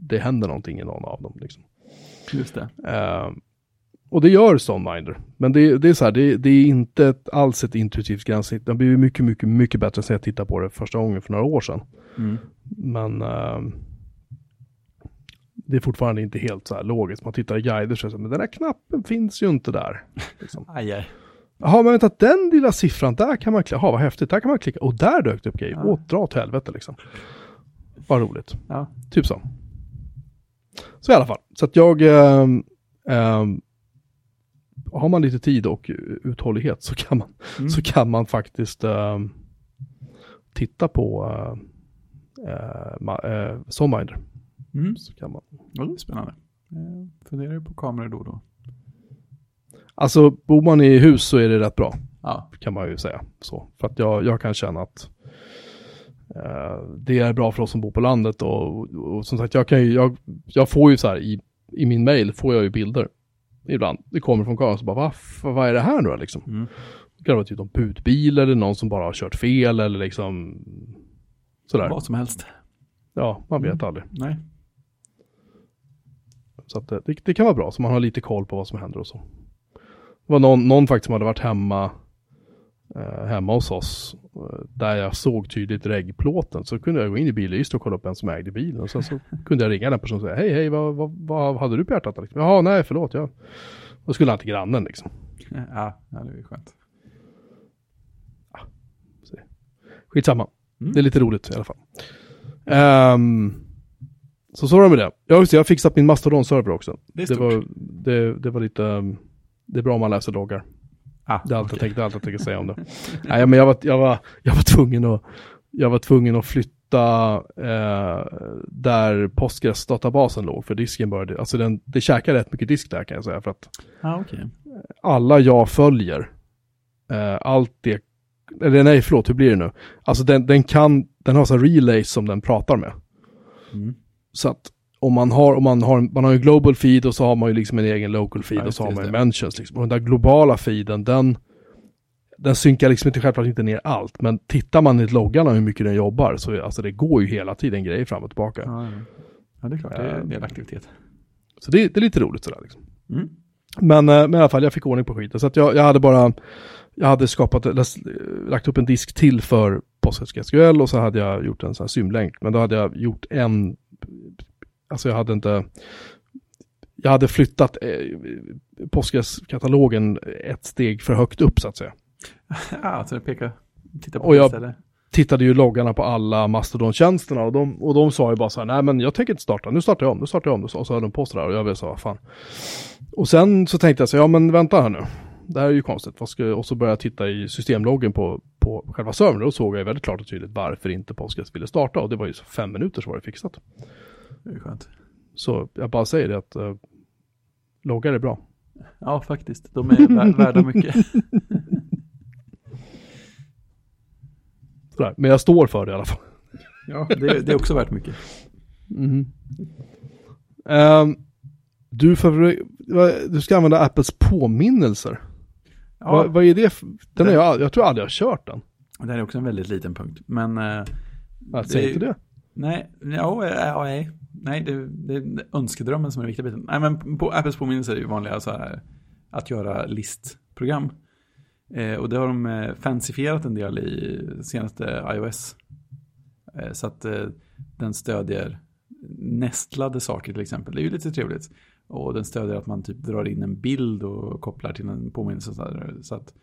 det händer någonting i någon av dem. Liksom. Just det. Eh, och det gör Stoneminder. Men det, det är så här, det, det, är inte ett, alls ett intuitivt gränssnitt. Det har blivit mycket, mycket, mycket bättre sen jag tittade på det första gången för några år sedan. Mm. Men uh, det är fortfarande inte helt så här logiskt. Man tittar i guider så är här, men den här knappen finns ju inte där. Liksom. Aj, aj. Jaha, men vänta, den lilla siffran, där kan man klicka, jaha vad häftigt, där kan man klicka, och där dök det upp grejer, Ja. åh, dra åt helvete liksom. Vad roligt, Ja. typ så. Så i alla fall, så att jag, ehm, ehm, har man lite tid och uthållighet så kan man, Mm. så kan man faktiskt ehm, titta på uh, uh, uh, Sonminder. Mm. Så kan man. Ja, det är spännande. Jag funderar ju på kameror då och då. Alltså, bor man i hus så är det rätt bra. Ja, kan man ju säga. Så, för att jag, jag kan känna att eh, det är bra för oss som bor på landet och, och, och som sagt, jag, kan ju, jag, jag får ju så här i, i min mail får jag ju bilder ibland. Det kommer från kameran så bara, vad, vad är det här nu då liksom? Mm. Det kan vara typ en budbil eller någon som bara har kört fel eller liksom sådär. vad som helst. Ja, man vet Mm. aldrig. Nej. Så att det, det, det kan vara bra, så man har lite koll på vad som händer och så. Det var någon, någon faktiskt som hade varit hemma eh, hemma hos oss eh, där jag såg tydligt reggplåten så kunde jag gå in i bilregistret och kolla upp vem som ägde bilen och sen så kunde jag ringa den personen och säga hej hej vad, vad, vad hade du på hjärtat? Liksom, Jaha nej förlåt jag då skulle han till grannen liksom. Ja, ja, det är ju skönt. Skitsamma. Mm. Det är lite roligt i alla fall. Ehm, så så var det med det. Ja, just det, jag har fixat min Mastodon-server också. Det är Det var, det, det var lite, um, det är bra om man läser loggar. Ah, Det är allt jag okej. tänkte, allt jag tänkte säga om det. Nej, men jag var, jag var, jag var tvungen att, jag var tvungen att flytta eh, där Postgres-databasen låg, för disken började, alltså den, det käkar rätt mycket disk där kan jag säga, för att Ah, okej. alla jag följer, eh, allt det, eller nej förlåt, hur blir det nu? Alltså den, den kan, den har så relays som den pratar med. Mm. Så att om man har, om man har, man har en global feed och så har man ju liksom en egen local feed Ja, och så har man ju mentions liksom. Och den där globala feeden, den, den synkar liksom inte självklart inte ner allt, men tittar man i loggarna hur mycket den jobbar så alltså det går ju hela tiden grejer fram och tillbaka. Ja, ja. ja, det är klart. Det är Eh, en del aktivitet. Så det, det är lite roligt sådär liksom. Mm. Men, eh, men i alla fall, jag fick ordning på skiten. Så att jag, jag hade bara, jag hade skapat, lagt upp en disk till för PostgreSQL och så hade jag gjort en sån här symlänk. Men då hade jag gjort en, alltså jag hade inte, jag hade flyttat eh, Postgres-katalogen ett steg för högt upp så att säga. Ja, alltså peka, titta på Och jag- istället. Tittade ju loggarna på alla Mastodon-tjänsterna och de, och de sa ju bara så här, nej men jag tänker inte starta, nu startar jag om, nu startar jag om, och så höll de på sådär och jag blev så, vad fan. Och sen så tänkte jag så, ja men vänta här nu, det här är ju konstigt, och så började jag titta i systemloggen på, på själva servern och då såg jag ju väldigt klart och tydligt varför inte Postgres ville starta och det var ju fem minuter så var det fixat. Det är skönt. Så jag bara säger det att uh, loggar är bra. Ja, faktiskt. De är vär- värda mycket. Sådär. Men jag står för det i alla fall. Ja, det, är- det är också värt mycket. Mhm. Ehm, du, du ska använda Apples påminnelser. Ja, Vad, vad är det? Den är Det- jag, jag tror aldrig jag har kört den. det är också en väldigt liten punkt. Men... eh, Jag säger inte det. Nej, ja, ja, nej. Nej, det, det är önskedrömmen som är den viktiga biten. Nej, men på Apples påminnelser är det ju vanliga så här, att göra listprogram. Eh, och det har de eh, fancifierat en del i senaste iOS. Eh, så att eh, den stödjer nästlade saker till exempel. Det är ju lite trevligt. Och den stödjer att man typ drar in en bild och kopplar till en påminnelse. och Så, så att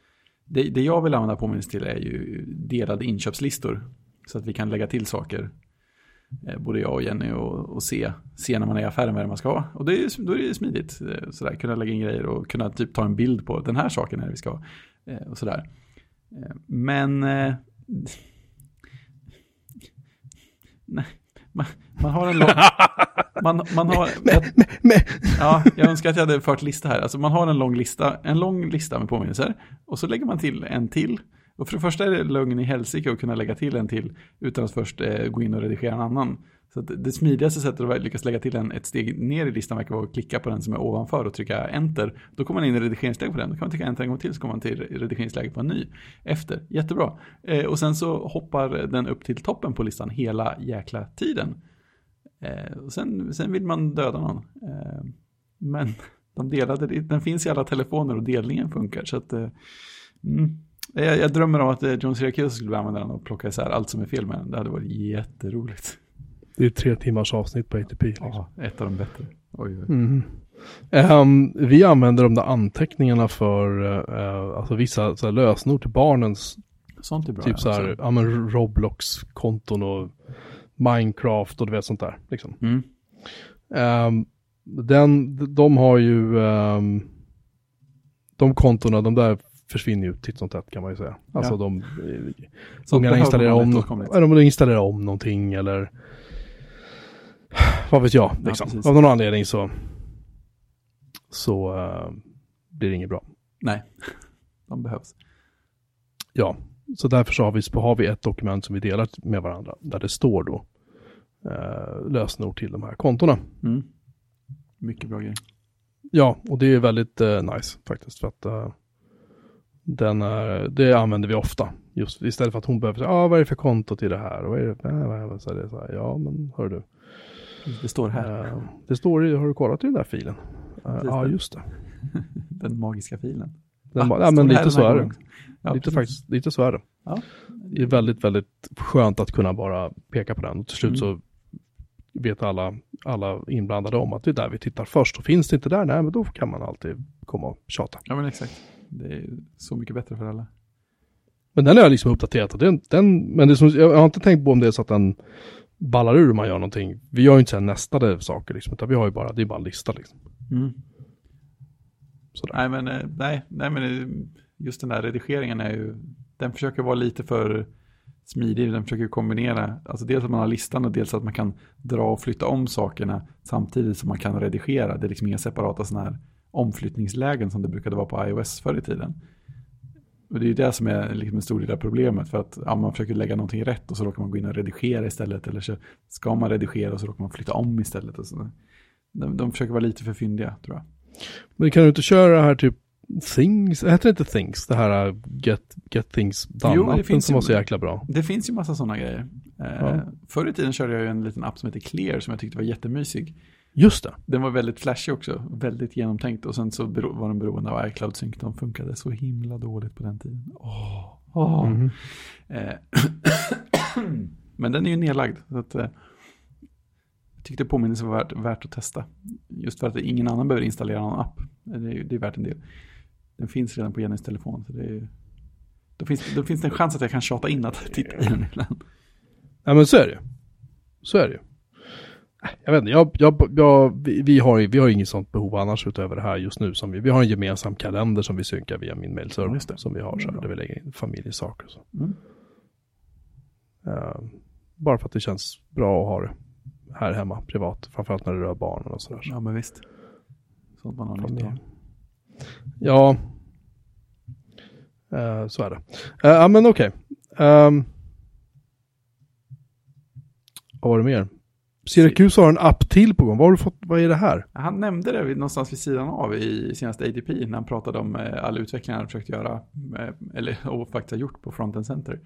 det, det jag vill använda påminnelse till är ju delade inköpslistor. Så att vi kan lägga till saker eh, både jag och Jenny och, och se, se när man är i affären vad det är man ska ha. Och det är, då är det ju smidigt. Eh, sådär, kunna lägga in grejer och kunna typ ta en bild på den här saken är det vi ska ha. Eh, och sådär. Men nej, man, man har en lång... Man, man har, jag, ja, jag önskar att jag hade fört lista här. Alltså man har en lång lista, en lång lista med påminnelser. Och så lägger man till en till. Och för det första är det lögn i helsike att kunna lägga till en till utan att först eh, gå in och redigera en annan. Så att det smidigaste sättet att lyckas lägga till en ett steg ner i listan verkar vara att klicka på den som är ovanför och trycka enter. Då kommer man in i redigeringsläge på den. Då kan man trycka enter en gång till så kommer man till redigeringsläge på en ny. Efter, jättebra. Eh, och sen så hoppar den upp till toppen på listan hela jäkla tiden. Eh, och sen, sen vill man döda någon. Eh, men De delade, den finns i alla telefoner och delningen funkar. Så att, eh, mm jag, jag drömmer om att eh, John Syracuse skulle använda den och plocka isär allt som är fel med den. Det hade varit jätteroligt. Det är tre timmars avsnitt på ATP. Liksom. Ja, ett av de bättre. Oj, oj. Mm. Ehm, vi använder de där anteckningarna för uh, alltså vissa så här, lösenord till barnens Sånt är bra. typ så här, ja, men Roblox-konton och Minecraft och du vet sånt där. Liksom. Mm. Ehm, den, de har ju, ehm, de kontona, de där försvinner ju titt som tätt kan man ju säga. Alltså Ja. de, ungarna installerar om, ja, de installerar om någonting eller vad vet jag. Ja, Liksom. precis. Av någon anledning så, så eh, blir det inget bra. Nej, de behövs. Ja, så därför så har vi, har vi ett dokument som vi delar med varandra där det står då eh, lösenord till de här kontona. Mm. Mycket bra grej. Ja, och det är väldigt eh, nice faktiskt för att eh, den är, det använder vi ofta. Just istället för att hon behöver säga, ah, vad är det för konto till det här? Och vad är det? Äh, vad är det? Så är det så här, ja, men hör du. Det står här. Eh, det står i, har du kollat i den där filen? Precis Ja, just det. Den magiska filen. Den Va? bara, ja, men lite så är det. Ja, lite, precis. faktiskt, lite så är det. Ja. Det är väldigt, väldigt skönt att kunna bara peka på den. Och till slut Mm. så vet alla, alla inblandade om att det är där vi tittar först. Och finns det inte där, nej men då kan man alltid komma och tjata. Ja, men exakt. Det är så mycket bättre för alla. Men den har jag liksom uppdaterat. Den, den, men det som, jag har inte tänkt på om det är så att den ballar ur om man gör någonting. Vi gör ju inte så här nästade saker liksom, utan vi har ju bara, det är bara en lista liksom. Mm. Nej, men, eh, nej, nej, men eh, just den där redigeringen är ju, den försöker vara lite för smidig, den försöker kombinera, alltså dels att man har listan och dels att man kan dra och flytta om sakerna samtidigt som man kan redigera. Det är liksom inga separata sådana här omflyttningslägen som det brukade vara på iOS förr i tiden. Och det är ju det som är liksom en stor del av problemet för att ja, man försöker lägga någonting rätt och så råkar man gå in och redigera istället eller så ska man redigera och så råkar man flytta om istället. Och så. De, de försöker vara lite för fyndiga tror jag. Men kan du inte köra det här typ Things, heter det inte Things? Det här uh, Get, get Things Jo, det done finns som var så jäkla bra. Det finns ju massa sådana grejer. Eh, Ja. Förr i tiden körde jag ju en liten app som heter Clear som jag tyckte var jättemysig. Just det. Den var väldigt flashig också, väldigt genomtänkt och sen så var den beroende av iCloud Sync. De funkade så himla dåligt på den tiden. Åh, åh. Mhm. Eh, Men den är ju nedlagd. Så att, eh, jag tyckte påminnelse var värt, värt att testa. Just för att ingen annan behöver installera någon app. Det är, det är värt en del. Den finns redan på Jennys telefon. Så det är, då, finns, då finns det en chans att jag kan tjata in att titta i den ibland. Ja men så är det. Så är det ju. Jag vet inte, jag, jag, jag, vi, vi, har, vi har inget sånt behov annars utöver det här just nu. Som vi, vi har en gemensam kalender som vi synkar via min. Just det. Som vi har så här, där vi lägger in familjesaker och så. Mm. Eh, bara för att det känns bra att ha det här hemma privat. Framförallt när det rör barnen och sådär. Så. Ja, men visst. Sånt man har nytta av. Ja, Eh, så är det. Eh, Ja men okej. Ehm, vad var det mer? Syracuse har en app till på gång. Vad har du fått? Vad är det här? Han nämnde det någonstans vid sidan av i senaste ADP när han pratade om eh, all utveckling han har försökt göra, eh, eller och faktiskt har gjort på Frontend Center.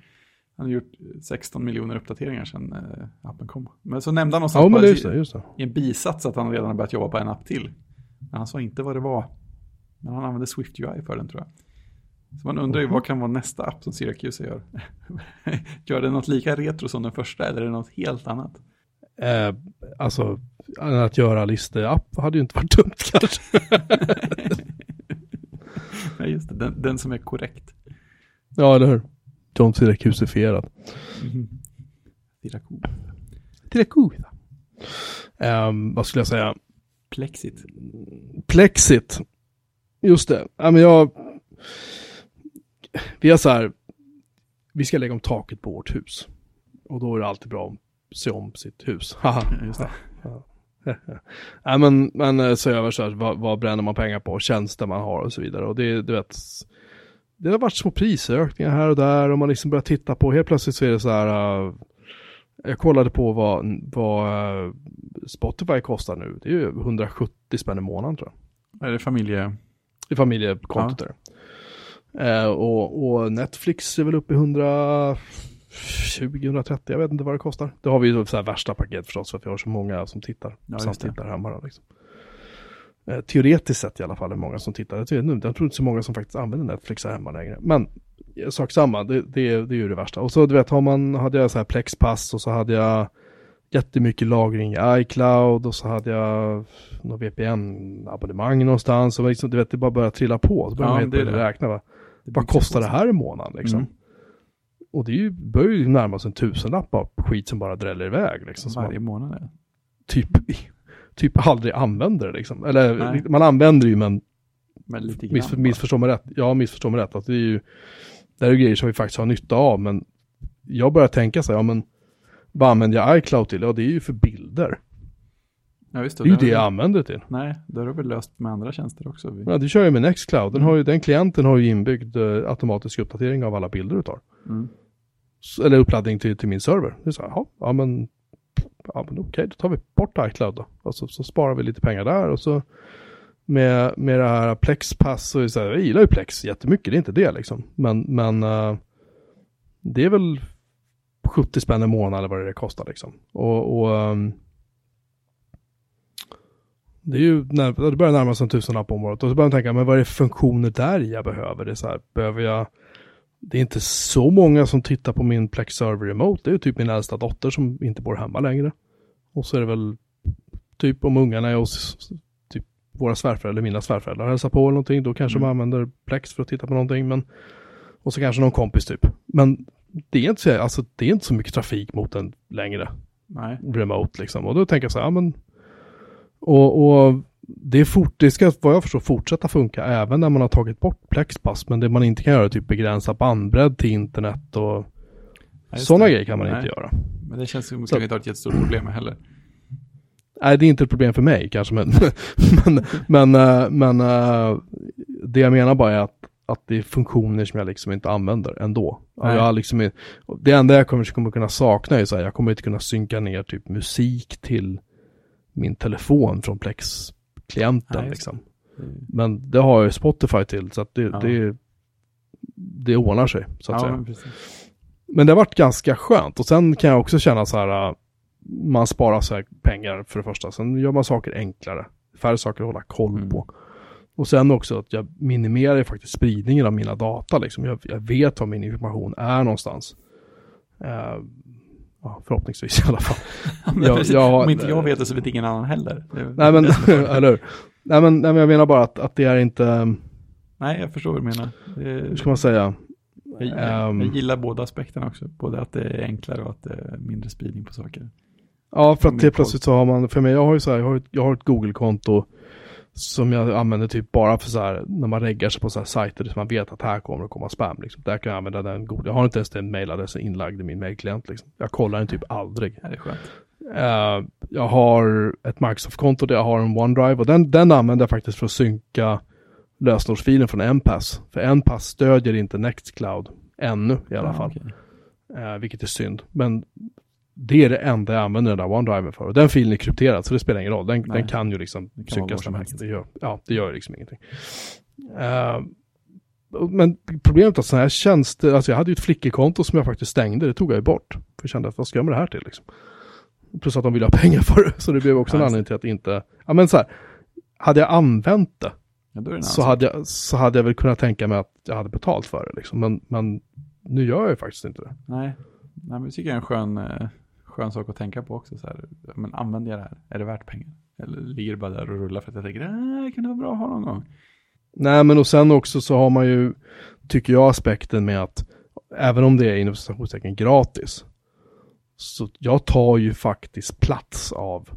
Han har gjort 16 miljoner uppdateringar sedan eh, appen kom. Men så nämnde han någonstans Ja just det. Just det. i en bisats att han redan har börjat jobba på en app till. Men han sa inte vad det var. Men han använde Swift UI för den tror jag. Så man undrar ju vad kan vara nästa app som Syracuse gör? gör det något lika retro som den första eller är det något helt annat? Eh, alltså, att göra listeapp hade ju inte varit dumt kanske. Nej, just det. Den, den som är korrekt. ja, eller hur? John Syracusifierad. Mm. Syracuse. Um, vad skulle jag säga? Plexit. Plexit. Just det. Ja, men jag... Vi har så här. Vi ska lägga om taket på vårt hus. Och då är det alltid bra att se om sitt hus. Just det. Nej men, men eh, se över så här, vad, vad bränner man pengar på, tjänster man har och så vidare. Och det, du vet, det har varit små prisökningar här och där och man liksom börjar titta på, helt plötsligt så är det så här, eh, jag kollade på vad, vad eh, Spotify kostar nu, det är ju 170 spänn i månaden tror jag. Är det familje... I familjekontot där. Eh, och, och Netflix är väl uppe i 120-130, jag vet inte vad det kostar. Det har vi ju så här värsta paket förstås för att vi har så många som tittar. Ja, som just det. tittar hemma då, liksom. Eh, teoretiskt sett i alla fall är många som tittar. Jag tror, jag tror inte så många som faktiskt använder Netflix här hemma längre. Men eh, sak samma, det, det, är, det är ju det värsta. Och så du vet, har man, hade jag så här Plexpass och så hade jag jättemycket lagring i iCloud och så hade jag något VPN-abonnemang någonstans. Och liksom, du vet, det bara började trilla på. Så började Ja, man helt räkna. Va? Vad kostar det här i månaden liksom? Mm. Och det är ju, börjar ju närma sig en tusenlapp av skit som bara dräller iväg liksom. Som Varje månad. Typ, typ aldrig använder det liksom. Eller Nej. man använder det ju men Men lite grann. Miss, missförstå mig rätt. Ja, missförstå mig rätt. Att det är ju, det är grejer som vi faktiskt har nytta av, men jag börjar tänka så här, ja men vad använder jag iCloud till? Ja, det är ju för bilder. Ja, just Det är ju det jag använder det till. Nej, det har du väl löst med andra tjänster också? Vi- Ja, det kör jag med Nextcloud. Den, har ju, den klienten har ju inbyggd eh, automatisk uppdatering av alla bilder du tar. Mm. Eller uppladdning till, till min server. Det är så här, ja, ja men, ja, men okej, då tar vi bort iCloud då. Och så, så sparar vi lite pengar där och så med, med det här Plexpass så är det så här, jag gillar ju Plex jättemycket, det är inte det liksom. Men, men uh, det är väl 70 spänn i månaden eller vad det kostar liksom. Och, och um, det är ju, när, det börjar närma sig en tusenlapp om året och så börjar man tänka, men vad är det för funktioner där jag behöver? Det är så här, behöver jag det är inte så många som tittar på min Plex Server Remote. Det är typ min äldsta dotter som inte bor hemma längre. Och så är det väl typ om ungarna är hos typ våra svärföräldrar eller mina svärföräldrar hälsar på eller någonting. Då kanske Mm. man använder Plex för att titta på någonting. Men, och så kanske någon kompis typ. Men det är inte så, alltså, det är inte så mycket trafik mot den längre Nej. remote liksom. Och då tänker jag så här, ja men och, och det är fort, det ska vad jag förstår fortsätta funka även när man har tagit bort Plexpass. Men det man inte kan göra är typ begränsa bandbredd till internet och Ja, sådana det. grejer kan man Nej. inte göra. Men det känns som att inte har ett jättestort problem heller. Nej, det är inte ett problem för mig kanske, men, men, men, eh, men eh, det jag menar bara är att, att det är funktioner som jag liksom inte använder ändå. Nej. Jag liksom, det enda jag kommer, kommer kunna sakna är så här, jag kommer inte kunna synka ner typ musik till min telefon från Plex-klienten Nej, liksom. Det- Men det har ju Spotify till så att det, Ja. det, det ordnar sig så att Ja, säga. men precis. Men det har varit ganska skönt och sen kan jag också känna så här, äh, man sparar så här pengar för det första. Sen gör man saker enklare, färre saker att hålla koll Mm. på. Och sen också att jag minimerar faktiskt spridningen av mina data liksom. Jag, jag vet var min information är någonstans. Eh, ja, förhoppningsvis i alla fall. Men Jag- Om inte jag vet det så vet ingen annan heller. Nej men, eller hur? Nej men, nej men jag menar bara att, att det är inte, Nej, jag förstår vad du menar. hur Det, ska man säga? jag, jag, Ehm. jag gillar båda aspekterna också. Både att det är enklare och att det är mindre spridning på saker. Ja, för att helt plötsligt så har man, för mig, jag har ju så här, jag har, ett- jag har ett Google-konto som jag använder typ bara för så här, när man reggar sig på så här sajter som man vet att här kommer det komma spam liksom. Där kan jag använda den Google, jag har inte ens den mailadressen inlagd i min mailklient liksom. Jag kollar den typ aldrig. Ja, det är skönt. Eh, jag har ett Microsoft-konto där jag har en OneDrive och den, den använder jag faktiskt för att synka lösenordsfilen från Enpass. För Enpass stödjer inte Nextcloud ännu i alla Ja, fall. okej. Eh, vilket är synd. Men det är det enda jag använder den där OneDriven för. Och den filen är krypterad så det spelar ingen roll. Den, den kan ju liksom synkas. Det gör, ja, det gör liksom ingenting. Eh, men problemet är att sådana här tjänster, alltså jag hade ju ett flickekonto som jag faktiskt stängde, det tog jag ju bort. För jag kände att vad ska jag med det här till liksom? Plus att de ville ha pengar för det, så det blev också en anledning till att inte, ja men så här, hade jag använt det Ja, det så hade, jag, så hade jag väl kunnat tänka mig att jag hade betalt för det liksom. Men, men nu gör jag ju faktiskt inte det. Nej, Nej men det tycker jag är en skön, eh, skön sak att tänka på också. Så här. Men använder jag det här? Är det värt pengar? Eller ligger det bara där och rullar för att jag tänker, äh, det kan det vara bra att ha någon gång? Nej, men och sen också så har man ju, tycker jag, aspekten med att även om det är inom citationstecken gratis, så jag tar ju faktiskt plats av,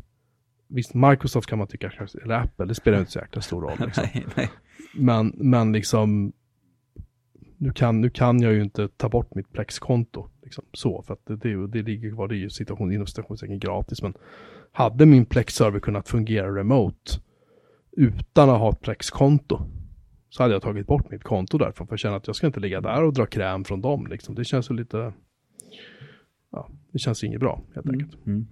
visst Microsoft kan man tycka eller Apple, det spelar inte så jäkla stor roll. Liksom. nej, nej. Men, men liksom, nu kan, nu kan jag ju inte ta bort mitt Plex-konto. Liksom, så, för att det, det, det ligger kvar, det är ju situation, inom citationstecken gratis. Men hade min Plex-server kunnat fungera remote utan att ha ett Plex-konto så hade jag tagit bort mitt konto därifrån för jag känner att jag ska inte ligga där och dra kräm från dem. Liksom. Det känns ju lite, ja, det känns inget bra helt enkelt. Mm.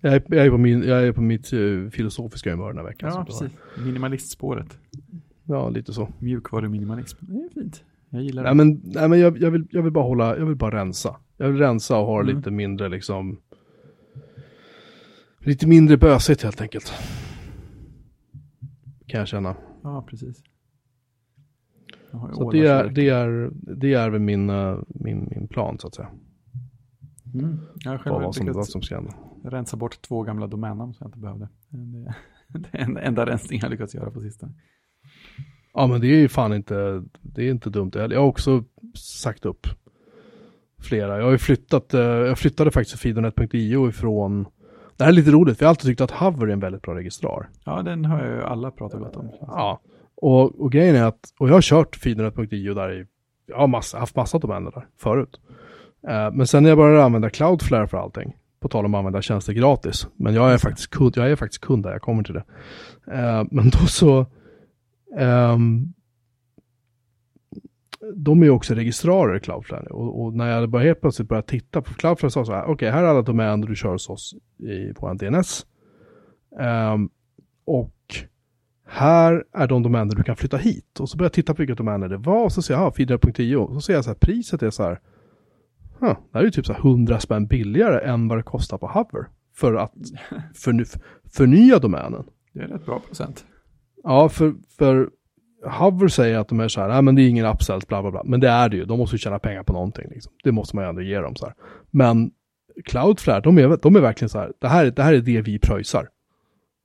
Jag, är, jag, är på min, jag är på mitt eh, filosofiska humör den här veckan. Ja, precis. Minimalistspåret. Ja, lite så. Mjukvaruminimalism. Det är fint. Jag gillar Nej det. men, nej, men jag, jag, vill, jag vill bara hålla, jag vill bara rensa. Jag vill rensa och ha Mm. lite mindre liksom, lite mindre bösigt helt enkelt. kan jag känna. Ja, precis. Så det är, det är, det är väl min, eh, min, min plan så att säga. Mm. Jag själv Vad, som, vad som ska hända. rensa bort två gamla domännamn som jag inte behövde. Det är den enda rensning jag lyckats göra på sistone. Ja men det är ju fan inte, det är inte dumt heller. Jag har också sagt upp flera. Jag har ju flyttat, eh, jag flyttade faktiskt fidonet.io ifrån, det här är lite roligt, för jag har alltid tyckt att Hover är en väldigt bra registrar. Ja, den har ju alla pratat gott om. Ja, och, och grejen är att, och jag har kört fidonet.io där i, jag har massa, haft massa domäner där förut. Eh, men sen när jag började använda Cloudflare för allting, på tal om att använda tjänster gratis, men jag är faktiskt kund, jag är faktiskt kund där, jag kommer till det. Eh, men då så, ehm, de är ju också registrarer i Cloudflare. Och, och när jag började helt plötsligt började titta på Cloudflare så sa jag okej, här är alla domäner du kör hos oss i vår DNS. Ehm, och här är de domäner du kan flytta hit. Och så börjar jag titta på vilka domäner det var och så ser jag, ja, feeder.io. Och så ser jag så här, priset är så här, huh, det här är ju typ så här 100 spänn billigare än vad det kostar på Hover. För att förny förnya domänen. Det är rätt bra procent. Ja, för, för Hover säger att de är så här, nej men det är ingen upsells, bla bla bla. Men det är det ju, de måste ju tjäna pengar på någonting. Liksom. Det måste man ju ändå ge dem så här. Men Cloudflare, de är, de är verkligen så här, det här, det här är det vi pröjsar.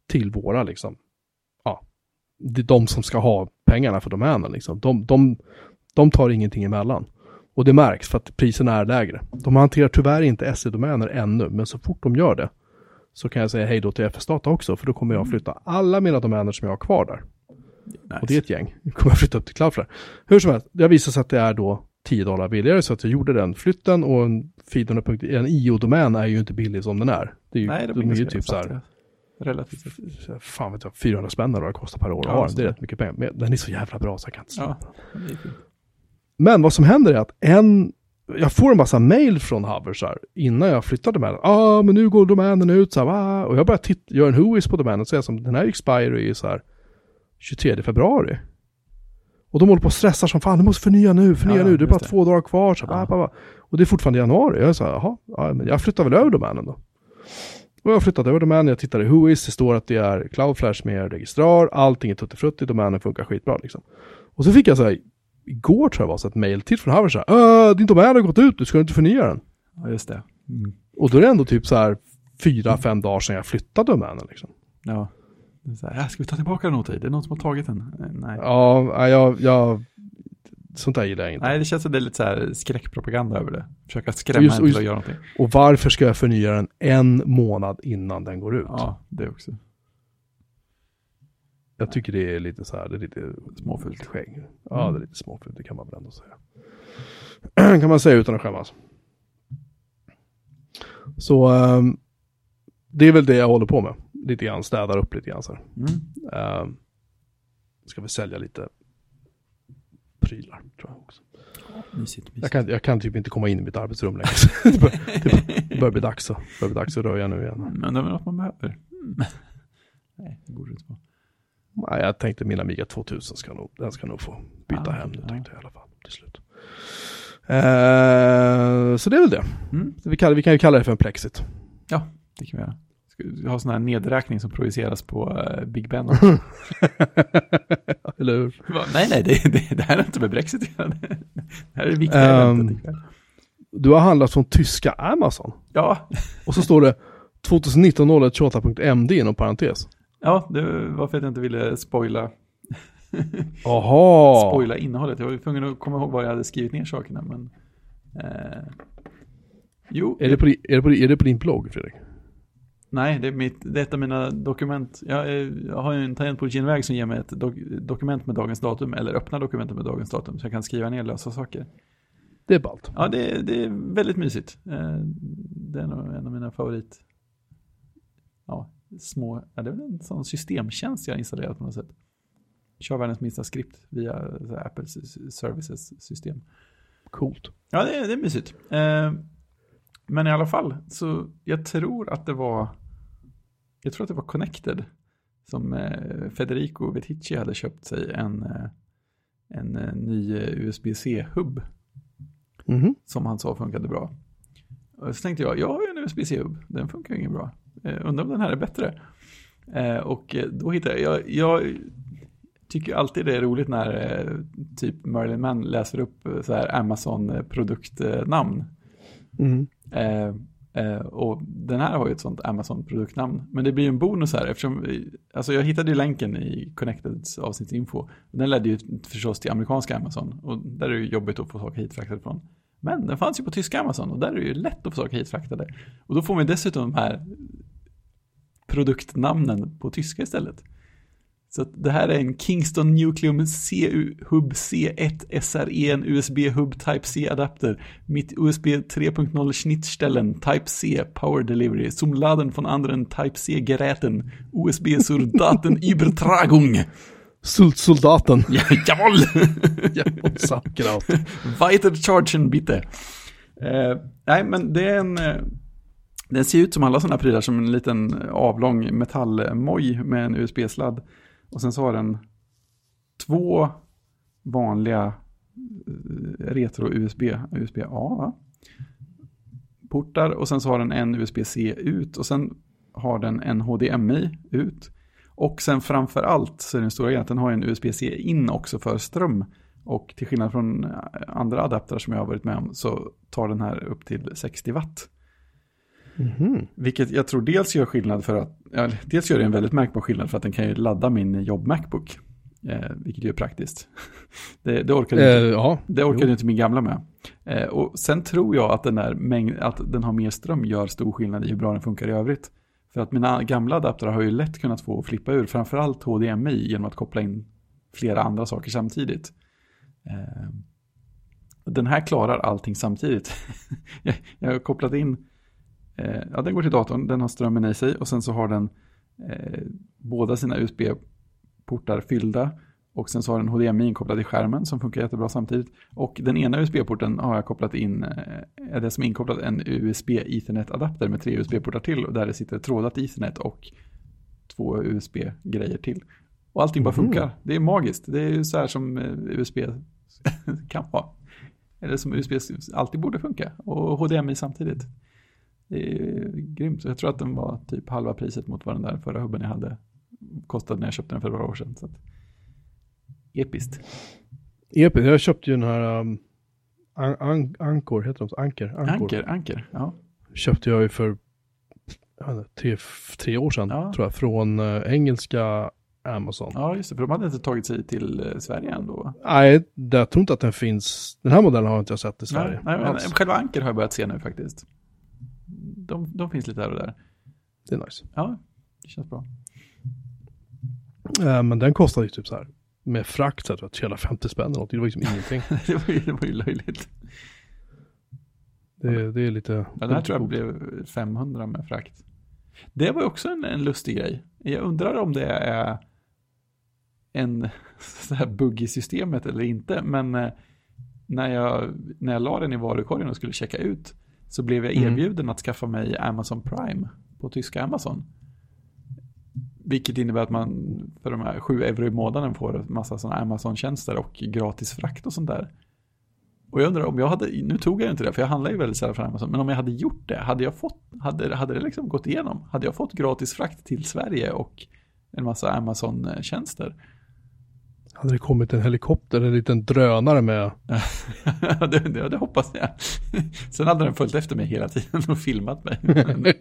Till våra liksom, ja, det är de som ska ha pengarna för domänen liksom. De, de, de tar ingenting emellan. Och det märks för att priserna är lägre. De hanterar tyvärr inte SE-domäner ännu, men så fort de gör det så kan jag säga hej då till FS-data också, för då kommer jag flytta alla mina domäner som jag har kvar där. Nice. Och det är ett gäng. Nu kommer jag flytta upp till Cloudflare. Hur som helst, det har visat sig att det är då 10 dollar billigare så att jag gjorde den flytten och en, en IO-domän är ju inte billig som den är. Det är ju, Nej, det de är ju typ så här. Relativt fan vet jag, 400 spänn eller vad det kostar per år att Ja, ha den. Det är rätt mycket pengar. Men den är så jävla bra så jag kan inte Ja. Men vad som händer är att en, jag får en massa mail från Hover innan jag flyttade domänen. Ja, ah, men nu går domänen ut så här, ah. Och jag börjar titta, gör en whois på domänen och säger som den här expiry är så här 23 februari. Och de håller på och stressar som fan, du måste förnya nu, förnya Ja, nu, det är bara det. två dagar kvar. Så här, Ja. Och det är fortfarande januari. Jag är så här, jaha, ja, men jag flyttar väl över domänen då. Och jag flyttade över domänen, jag tittar i whois, det står att det är Cloudflare som är registrar, allting är tuttifrutti, domänen funkar skitbra liksom. Och så fick jag så här, igår tror jag var så ett mail till från Hover så här, "Äh, din domän har gått ut, du ska inte förnya den. Ja, just det. Mm. Och då är det ändå typ så här fyra, fem dagar sedan jag flyttade domänen liksom. Ja. Så här, "Äh, ska vi ta tillbaka den åt dig? Det är någon som har tagit den. Eh, Nej. Ja, jag, jag, sånt där gillar jag inte. Nej, det känns som det är lite så här skräckpropaganda över det. Försöka skrämma Just- en till att göra någonting. Och varför ska jag förnya den en månad innan den går ut? Ja, det också. Jag tycker det är lite så här, det är lite Småfult. skägg. Ja, det är lite småfult, det kan man väl ändå säga. kan man säga utan att skämmas. Så ehm, det är väl det jag håller på med. Lite grann, städar upp lite grann så här. Mm. Ehm, ska vi sälja lite prylar, tror jag också. Mysigt, Jag mysigt. kan, jag kan typ inte komma in i mitt arbetsrum längre. det, bör, det, bör, det börjar bli dags att, börjar bli dags att röja nu igen. Men det är väl något man behöver. Mm. Nej, det borde inte vara. Nej, jag tänkte min Amiga 2000 ska nog, den ska nog få byta Ja, hem nu ja. tänkte jag i alla fall till slut. Eh, så det är väl det. Mm. Vi, kallar, vi kan ju kalla det för en Plexit. Det kan vi göra. Vi ha sån här nedräkning som projiceras på eh, Big Ben? Eller hur? Nej, nej, det, det, det här är inte med Brexit. Det här är det viktiga ikväll. Du har handlat från tyska Amazon. Ja, Och så står det 2019 0128.md inom parentes. Ja, det var för att jag inte ville spoila, Jaha. spoila innehållet. Jag var tvungen att komma ihåg var jag hade skrivit ner sakerna, men... Eh, jo, Är det, på, är, det på, är det på din blogg Fredrik? nej, det är, mitt, det är ett av mina dokument. Jag, är- jag har ju en tangent på väg som ger mig ett dok, dokument med dagens datum, eller öppna dokumentet med dagens datum, så jag kan skriva ner lösa saker. Det är ballt. Ja, det, det är väldigt mysigt. Eh, Det är nog en av mina favorit... Ja, små... Ja, det är väl en sån systemtjänst jag har installerat på något sätt. Kör världens minsta skript via Apples services system. Coolt. Ja, det är, det är mysigt. Eh, Men i alla fall, så jag tror att det var... Jag tror att det var Connected som eh, Federico Vetici hade köpt sig en, eh, en eh, ny USB-C-hubb Mhm. som han sa funkade bra. Och så tänkte jag, jag har ju en USB-C-hub, den funkar ju inget bra. Eh, undrar om den här är bättre. Eh, och eh, då hittade jag, jag, jag, tycker alltid det är roligt när typ Merlin Mann läser upp så här Amazon-produktnamn. Mm. Eh, eh, och den här har ju ett sånt Amazon-produktnamn. Men det blir ju en bonus här eftersom, alltså jag hittade ju länken i Connecteds avsnittsinfo. Den ledde ju förstås till amerikanska Amazon. Och där är det ju jobbigt att få saker hitfraktade från. Men den fanns ju på tyska Amazon och där är det ju lätt att få saker hitfraktade. Och då får man ju dessutom de här produktnamnen på tyska istället. Så att det här är en Kingston Nucleum CU Hub C1 SRE, en USB Hub Type-C adapter. Mitt USB 3.0 Schnittstellen Type C Power Delivery. Zum Laden von anderen Type-C Geräten. USB zur Datenübertragung. Sultsoldaten. Ja, jawohl! ja, och Sauerkraut. Weiter chargen bitte. Eh, nej, men det är en... Eh, den ser ut som alla sådana prylar, som en liten avlång metallmoj med en USB-sladd. Och sen så har den två vanliga eh, retro-USB, USB-A? Portar och sen så har den en USB-C ut och sen har den en HDMI ut. Och sen framför allt så är den stora grejen att den har en USB-C in också för ström. Och till skillnad från eh, andra adaptrar som jag har varit med om så tar den här upp till 60 watt. Mhm. Vilket jag tror dels gör skillnad för att, ja, dels gör det en väldigt märkbar skillnad för att den kan ju ladda min jobb-Macbook. Eh, vilket ju är praktiskt. Det, det orkar Eh, inte, ja, det orkade jo. inte min gamla med. Eh, och sen tror jag att den, där mängd, att den har mer ström gör stor skillnad i hur bra den funkar i övrigt. För att mina gamla adaptrar har ju lätt kunnat få flippa ur, framförallt HDMI, genom att koppla in flera andra saker samtidigt. Eh, den här klarar allting samtidigt. jag, har kopplat in, eh, ja den går till datorn, den har strömmen i sig och sen så har den eh, båda sina USB-portar fyllda och sen så har den HDMI inkopplad i skärmen som funkar jättebra samtidigt. Och den ena USB-porten har jag kopplat in, eh, är det som är inkopplat en USB Ethernet-adapter med tre USB-portar till och där det sitter trådat Ethernet och två USB-grejer till. Och allting bara Mhm. funkar. Det är magiskt. Det är ju så här som eh, USB kan vara. Eller som USB alltid borde funka. Och HDMI samtidigt. Det är grymt. Så jag tror att den var typ halva priset mot vad den där förra hubben jag hade kostade när jag köpte den för några år sedan. Så episkt. Episkt. Jag köpte ju den här um, an, an, Ankor, heter de? Anker? Ankor. Anker, anker. Ja. Köpte jag ju för inte, tre, tre år sedan, Ja. tror jag, från eh, engelska Amazon. ja, just det. För de hade inte tagit sig till eh, Sverige ändå. Nej, det, jag tror inte att den finns. Den här modellen har inte jag sett i Sverige. Nej, nej, men själva anker har jag börjat se nu faktiskt. De, de finns lite här och där. Det är nice. Ja, det känns bra. Eh, men den kostade ju typ så här, med frakt, så jag tror att 350 spänn eller någonting. Det var liksom ingenting. det, var ju, det var ju löjligt. Det, det är lite... Men den här tror jag blev 500 med frakt. Det var ju också en, en lustig grej. Jag undrar om det är en så här bugg i systemet eller inte. Men eh, när jag, när jag la den i varukorgen och skulle checka ut så blev jag Mm. erbjuden att skaffa mig Amazon Prime på tyska Amazon. Vilket innebär att man för de här 7 euro i månaden får en massa sådana Amazon-tjänster och gratis frakt och sånt där. Och jag undrar om jag hade, nu tog jag inte det för jag handlar ju väldigt sällan från Amazon, men om jag hade gjort det, hade jag fått, hade, hade det liksom gått igenom? Hade jag fått gratis frakt till Sverige och en massa Amazon-tjänster? Hade det kommit en helikopter, en liten drönare med... det, det, det hoppas jag. Sen hade den följt efter mig hela tiden och filmat mig. Men,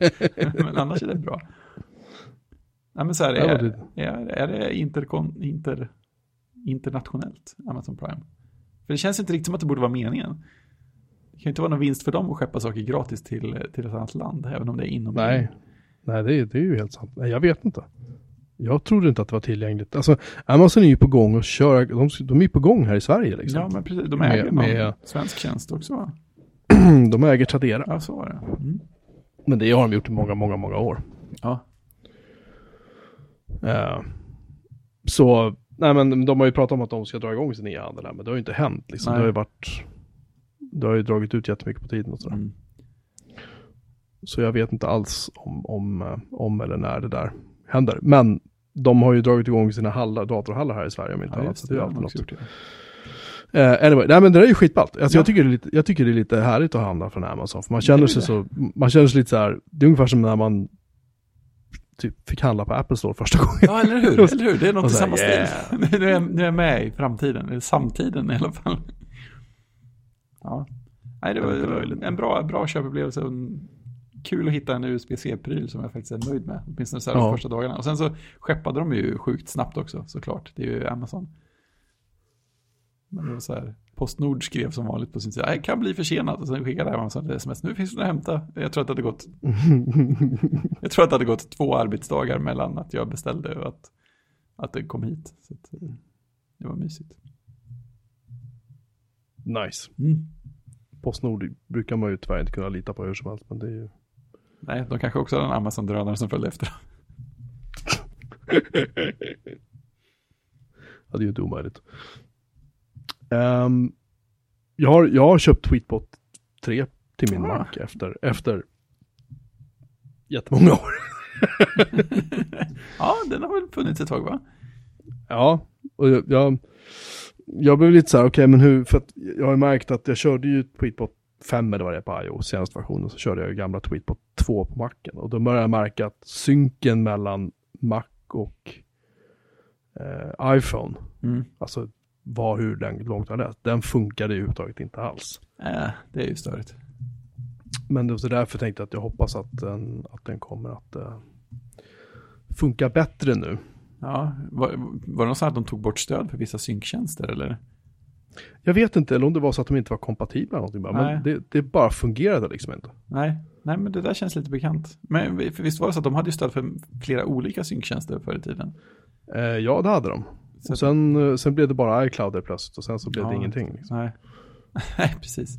men annars är det bra. Nej, men så här, Ja, är, det- är, är det interkon, inter, internationellt, Amazon Prime? För det känns inte riktigt som att det borde vara meningen. Det kan ju inte vara någon vinst för dem att skeppa saker gratis till, till ett annat land, även om det är inom Nej, nej det, är, det är ju helt sant. Nej, jag vet inte. Jag trodde inte att det var tillgängligt. Alltså, Amazon är ju på gång och kör, de, de är ju på gång här i Sverige liksom. Ja, men precis. De Med- äger någon med- svensk tjänst också, va? de äger Tradera. Ja, så var det. Mm. Men det har de gjort i många, många, många år. Ja, Eh, så, nej men de har ju pratat om att de ska dra igång sin e-handel här, men det har ju inte hänt liksom. Nej. Det har ju varit, det har ju dragit ut jättemycket på tiden och sådär. mm. Så jag vet inte alls om, om, eh, om eller när det där händer. Men de har ju dragit igång sina hallar, datorhallar här i Sverige om inte ja annat. Så det. är har alltid något. gjort. Eh, anyway, nej men det där är ju skitballt. Alltså Ja. jag, tycker det är lite, jag tycker det är lite härligt att handla från Amazon. För man känner sig så, man känner sig lite så här, det är ungefär som när man typ fick handla på Apple Store första gången. Ja, eller hur? eller hur? Det är något i samma stil. Nu är, nu är jag med i framtiden, eller samtiden i alla fall. Ja. Nej, det var, det var en bra, bra köpupplevelse kul att hitta en USB-C-pryl som jag faktiskt är nöjd med. Åtminstone så här Ja. de första dagarna. Och sen så skeppade de ju sjukt snabbt också, såklart. Det är ju Amazon. Men det var så här, Postnord skrev som vanligt på sin sida, jag kan bli försenad. Och sen skickade Amazon ett sms, nu finns det att hämta. Jag tror att det hade gått, jag tror att det hade gått två arbetsdagar mellan att jag beställde och att, att det kom hit. Så att, eh, det var mysigt. nice. Mm. Postnord brukar man ju tyvärr inte kunna lita på hur som helst, men det är ju... Nej, de kanske också hade en Amazon-drönare som följde efter. Ja, det är ju inte omöjligt. Ehm, jag, har, jag har köpt Tweetbot 3 till min Ah. Mac efter, efter jättemånga år. ja, den har väl funnits ett tag va? Ja, och jag, jag, jag blev lite så här, okej men hur, för att jag har märkt att jag körde ju Tweetbot 5 eller vad det är på iOS, senaste versionen, så körde jag ju gamla Tweetbot 2 på Macen. Och då började jag märka att synken mellan Mac och eh, iPhone, Mm. alltså var hur den, långt den är, den funkade ju överhuvudtaget inte alls. Äh, det är ju störigt. Men det var så därför tänkte jag att jag hoppas att den, att den kommer att eh, funka bättre nu. Ja, var, var det så att de tog bort stöd för vissa synktjänster eller? Jag vet inte, eller om det var så att de inte var kompatibla eller någonting bara, men det, det bara fungerade liksom inte. Nej, nej men det där känns lite bekant. Men visst var det så att de hade stöd för flera olika synktjänster förr i tiden? Eh, ja, det hade de. Så- sen, eh, sen blev det bara iCloud där plötsligt och sen så blev Ja. det ingenting. Liksom. Nej, nej precis.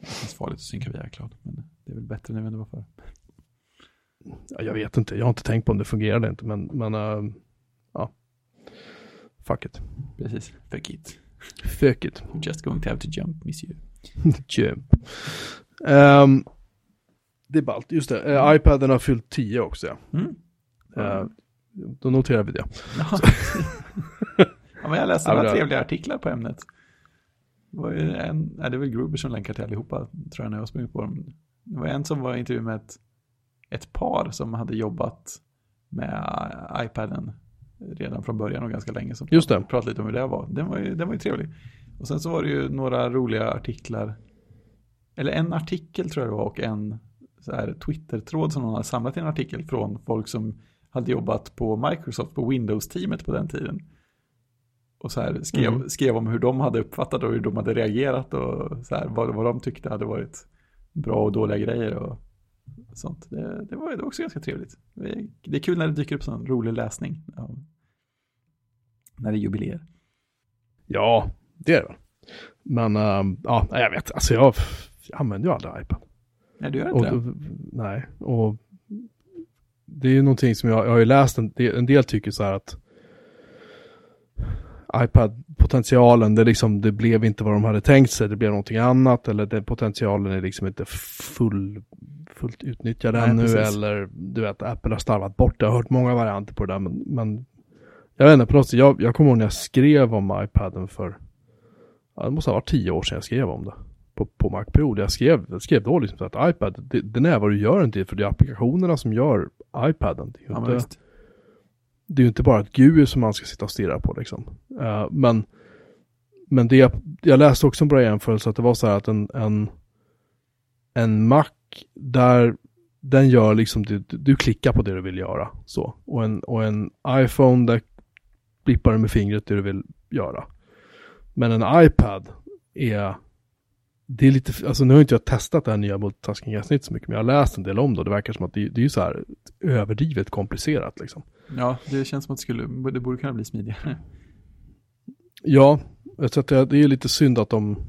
Det känns farligt att synka via iCloud, men det är väl bättre nu än det var förr. Ja, jag vet inte, jag har inte tänkt på om det fungerade inte, men, men eh, ja. Fuck it. Precis, fuck it. Fuck it. You're just going to have to jump, monsieur. Jump. Ehm, det är ballt, just det. Eh, iPaden har fyllt 10 också ja. Mm. Eh, då noterar vi det. Ja. ja, men jag läste några trevliga artiklar på ämnet. Det var ju en, nej, det är väl Gruber som länkar till allihopa, tror jag, när jag sprungit på dem. Det var en som var i intervju med ett, ett par som hade jobbat med iPaden redan från början och ganska länge. Som Just det. pratade lite om hur det var. Den var ju, den var ju trevlig. Och sen så var det ju några roliga artiklar. Eller en artikel tror jag det var och en så här Twitter-tråd som någon hade samlat i en artikel från folk som hade jobbat på Microsoft på Windows-teamet på den tiden. Och så här skrev, Mm. skrev om hur de hade uppfattat och hur de hade reagerat och så här, vad, vad de tyckte hade varit bra och dåliga grejer och sånt. Det, det, var, också ganska trevligt. Det är, kul när det dyker upp sån rolig läsning. Ja. När det är jubileer. Ja, det är det. Men ehm, ja, jag vet, alltså jag, jag använder ju aldrig iPad. Nej, du gör Och, inte det? nej, och det är ju någonting som jag, jag har ju läst, en del, en del tycker så här att iPad-potentialen, det, liksom, det blev inte vad de hade tänkt sig, det blev någonting annat, eller den potentialen är liksom inte full, fullt utnyttjad Nej, ännu, precis. eller du vet, Apple har starvat bort det. Jag har hört många varianter på det där, men, men jag vet inte, på något sätt, jag, jag kommer ihåg när jag skrev om iPaden för, ja, det måste ha varit tio år sedan jag skrev om det på, på Mac-period. Jag skrev, jag skrev då liksom att iPad, det, den är vad du gör inte för det är applikationerna som gör iPaden. Det är ju Ja, inte, det är inte bara ett GUI som man ska sitta och stirra på liksom. Eh, men men det, jag- jag läste också en bra jämförelse att det var så här att en, en, en Mac där den gör liksom, du, du klickar på det du vill göra. Så. Och, en, och en iPhone där blippar du med fingret det du vill göra. Men en iPad är det är lite, alltså nu har inte jag testat det här nya multitasking-gränssnitt så mycket, men jag har läst en del om det och det verkar som att det, det är så här överdrivet komplicerat liksom. Ja, det känns som att det, skulle, det borde kunna bli smidigare. Ja, jag tror att det, det är lite synd att de...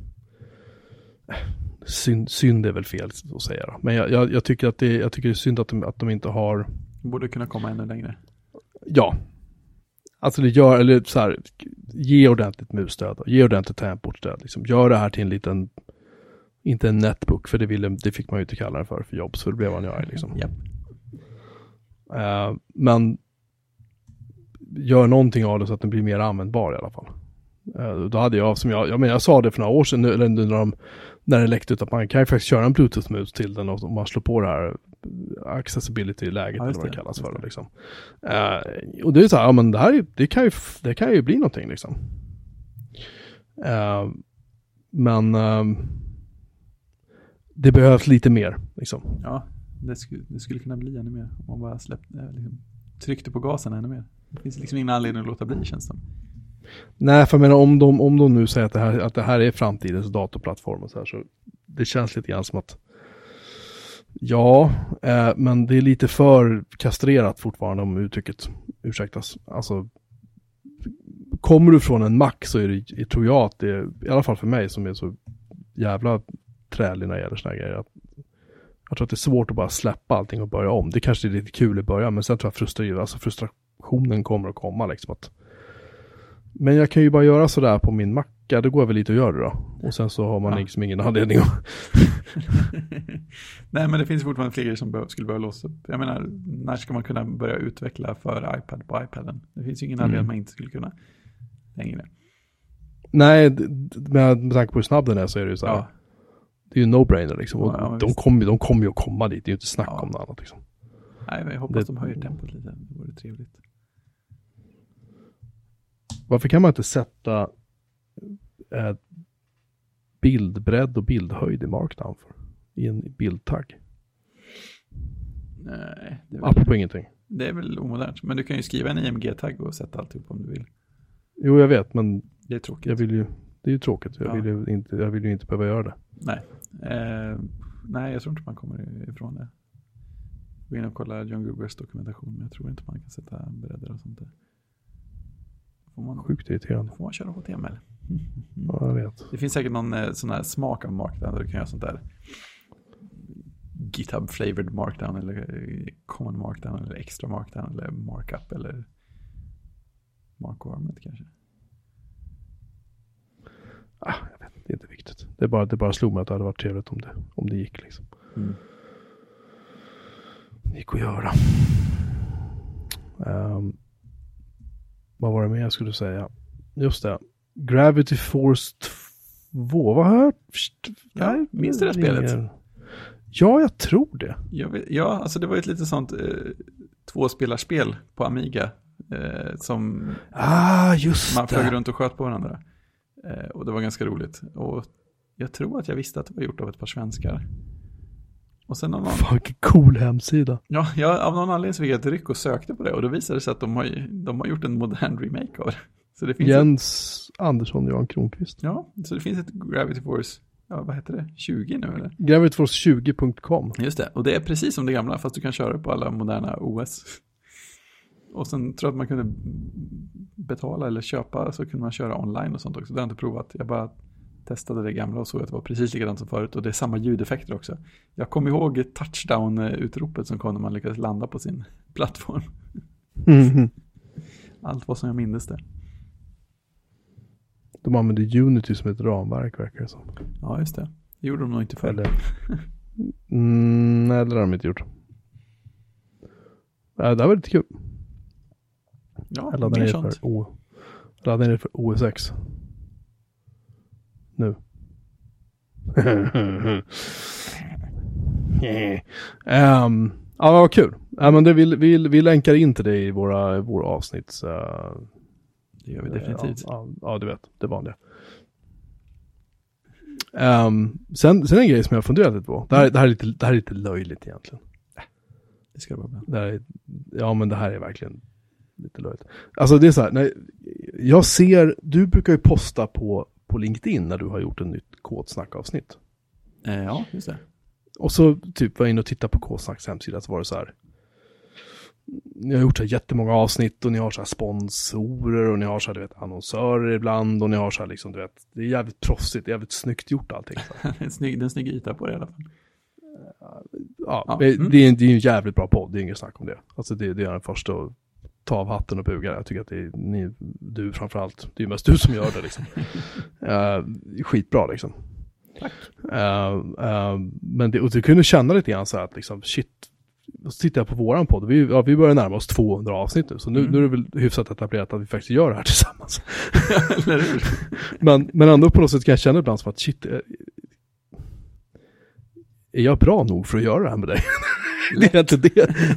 Synd, synd är väl fel att säga då. Men jag, jag, jag, tycker att det, jag tycker det är synd att de, att de inte har... Borde kunna komma ännu längre. Ja. Alltså det gör, eller så här, ge ordentligt musstöd ge ordentligt tangentbordstöd. Liksom. Gör det här till en liten, inte en netbook, för det, ville, det fick man ju inte kalla den för, för jobb, så det blev man ju arg liksom. Japp. Eh, men gör någonting av det så att den blir mer användbar i alla fall. Eh, då hade jag, som jag, jag menar jag sa det för några år sedan, eller nu när, de, när det läckte ut att man kan ju faktiskt köra en bluetooth-mus till den och om man slår på det här accessibility-läget Ja, eller vad det kallas för. det. Liksom. Eh, och det är så här, ja men det här är, det kan ju, det kan ju bli någonting liksom. Eh, men ehm, det behövs lite mer liksom. Ja, det skulle, det skulle kunna bli ännu mer om man bara släppte, eh, liksom, tryckte på gasen ännu mer. Det finns liksom ingen anledning att låta bli känns det. Nej, för jag menar om de, om de nu säger att det, här, att det här är framtidens datorplattform och så här så det känns lite grann som att ja, eh, men det är lite för kastrerat fortfarande om uttrycket ursäktas. Alltså kommer du från en Mac så är det, tror jag att det i alla fall för mig som är så jävla trälig när det gäller sådana grejer. Jag tror att det är svårt att bara släppa allting och börja om. Det kanske är lite kul i början, men sen tror jag frustration, alltså frustrationen kommer att komma liksom. Att, men jag kan ju bara göra sådär på min macka, det går väl lite att göra det då. Och sen så har man Ja. liksom ingen anledning att... Nej, men det finns fortfarande fler grejer som skulle behöva låsa upp. Jag menar, när ska man kunna börja utveckla för iPad på iPaden? Det finns ju ingen anledning Mm. att man inte skulle kunna längre. Nej, med, med tanke på hur snabb den är så är det ju så här. Ja, Det är ju no-brainer liksom. Och Ja, de kommer ju de kommer ju att komma dit, det är ju inte snack Ja. om något annat liksom. nej, men jag hoppas Det- de höjer tempot lite. Det vore trevligt. Varför kan man inte sätta eh, bildbredd och bildhöjd i markdown för? I en bildtagg? Nej, det är, väl, Apropå ingenting. det är väl omodernt. Men du kan ju skriva en IMG-tagg och sätta alltihop om du vill. Jo, jag vet, men Det är tråkigt. jag vill ju, det är ju tråkigt. Jag, Ja. vill ju inte, jag vill ju inte behöva göra det. Nej. Eh, nej, jag tror inte man kommer ifrån det. Gå in och kolla John Grubers dokumentation, men jag tror inte man kan sätta bredder och sånt där. Får man, Sjukt irriterande. får man köra HTML? Ja, jag vet. Det finns säkert någon eh, sån här smak av markdown där du kan göra sånt där. GitHub flavored markdown eller eh, common markdown eller extra markdown eller markup eller markvarmet kanske. Ah, jag vet, det är inte viktigt. Det, är bara, det bara slog mig att det hade varit trevligt om det, om det gick liksom. Mm. Det gick att göra. Ehm, vad var det mer jag skulle säga? Just det. Gravity Force 2. Vad har jag? Ja, minns du det spelet? Ja, jag tror det. Jag vet, ja, alltså det var ett lite sånt eh, tvåspelarspel på Amiga. Eh, som Ah, man flög runt och sköt på varandra. Eh, och det var ganska roligt. Och jag tror att jag visste att det var gjort av ett par svenskar. Och sen någon, Fan, vilken cool hemsida. ja, jag, av någon anledning så fick jag ett ryck och sökte på det. Och då visade det sig att de har, de har gjort en modern remake av det. Så det finns, ett, Jens Andersson och Jan Kronqvist. ja, så det finns ett Gravity Force, ja vad heter det, 20 nu eller? Gravityforce20.com. Just det, och det är precis som det gamla fast du kan köra på alla moderna OS. Och sen tror jag att man kunde betala eller köpa så kunde man köra online och sånt också. Det har jag inte provat. Jag bara testade det gamla och såg att det var precis likadant som förut och det är samma ljudeffekter också. Jag kommer ihåg touchdown-utropet som kom när man lyckades landa på sin plattform. Mhm. Allt var som jag mindes det. De använder Unity som ett ramverk verkar det som. Ja, just det. Det gjorde de nog inte förr. Eller... Mm, nej, det har de inte gjort. Ja, det här var lite kul. Ja, Jag laddar ner för, o... jag laddar ner för OS6. Nu. um, ja, vad kul. Ja, men det vill, vi, vi länkar in till det i våra, våra avsnitt. Uh, Det gör vi definitivt. Ja, ja, ja, du vet, det vanliga. Um, sen, sen en grej som jag funderat lite på. Det här, det, här är lite, det här är lite löjligt egentligen. Det ska vara bra. Det är, ja, men det här är verkligen lite löjligt. Alltså det är så här, när jag ser, du brukar ju posta på, på LinkedIn när du har gjort ett nytt kodsnackavsnitt. Eh, ja, just det. Och så typ var jag inne och tittade på K-snacks hemsida så var det så här. Ni har gjort så här jättemånga avsnitt och ni har så här sponsorer och ni har så här, du vet, annonsörer ibland och ni har så här liksom, du vet, det är jävligt proffsigt, det är jävligt snyggt gjort allting. Här. en, snygg, en snygg yta på det i alla fall. Ja, Ja, det, mm. det, är, det är en jävligt bra podd, det är inget snack om det. Alltså det, det är den första att ta av hatten och buga. Jag tycker att det är ni, du framförallt, det är mest du som gör det liksom. uh, skitbra liksom. Eh, eh, men det, och du kunde känna lite grann så här att liksom shit, så tittar jag på våran podd, vi, ja, vi börjar närma oss 200 avsnitt nu, så nu, Mm. nu är det väl hyfsat etablerat att vi faktiskt gör det här tillsammans. Men, men ändå på något sätt kan jag känna ibland som att shit, är jag bra nog för att göra det här med dig? det är egentligen det.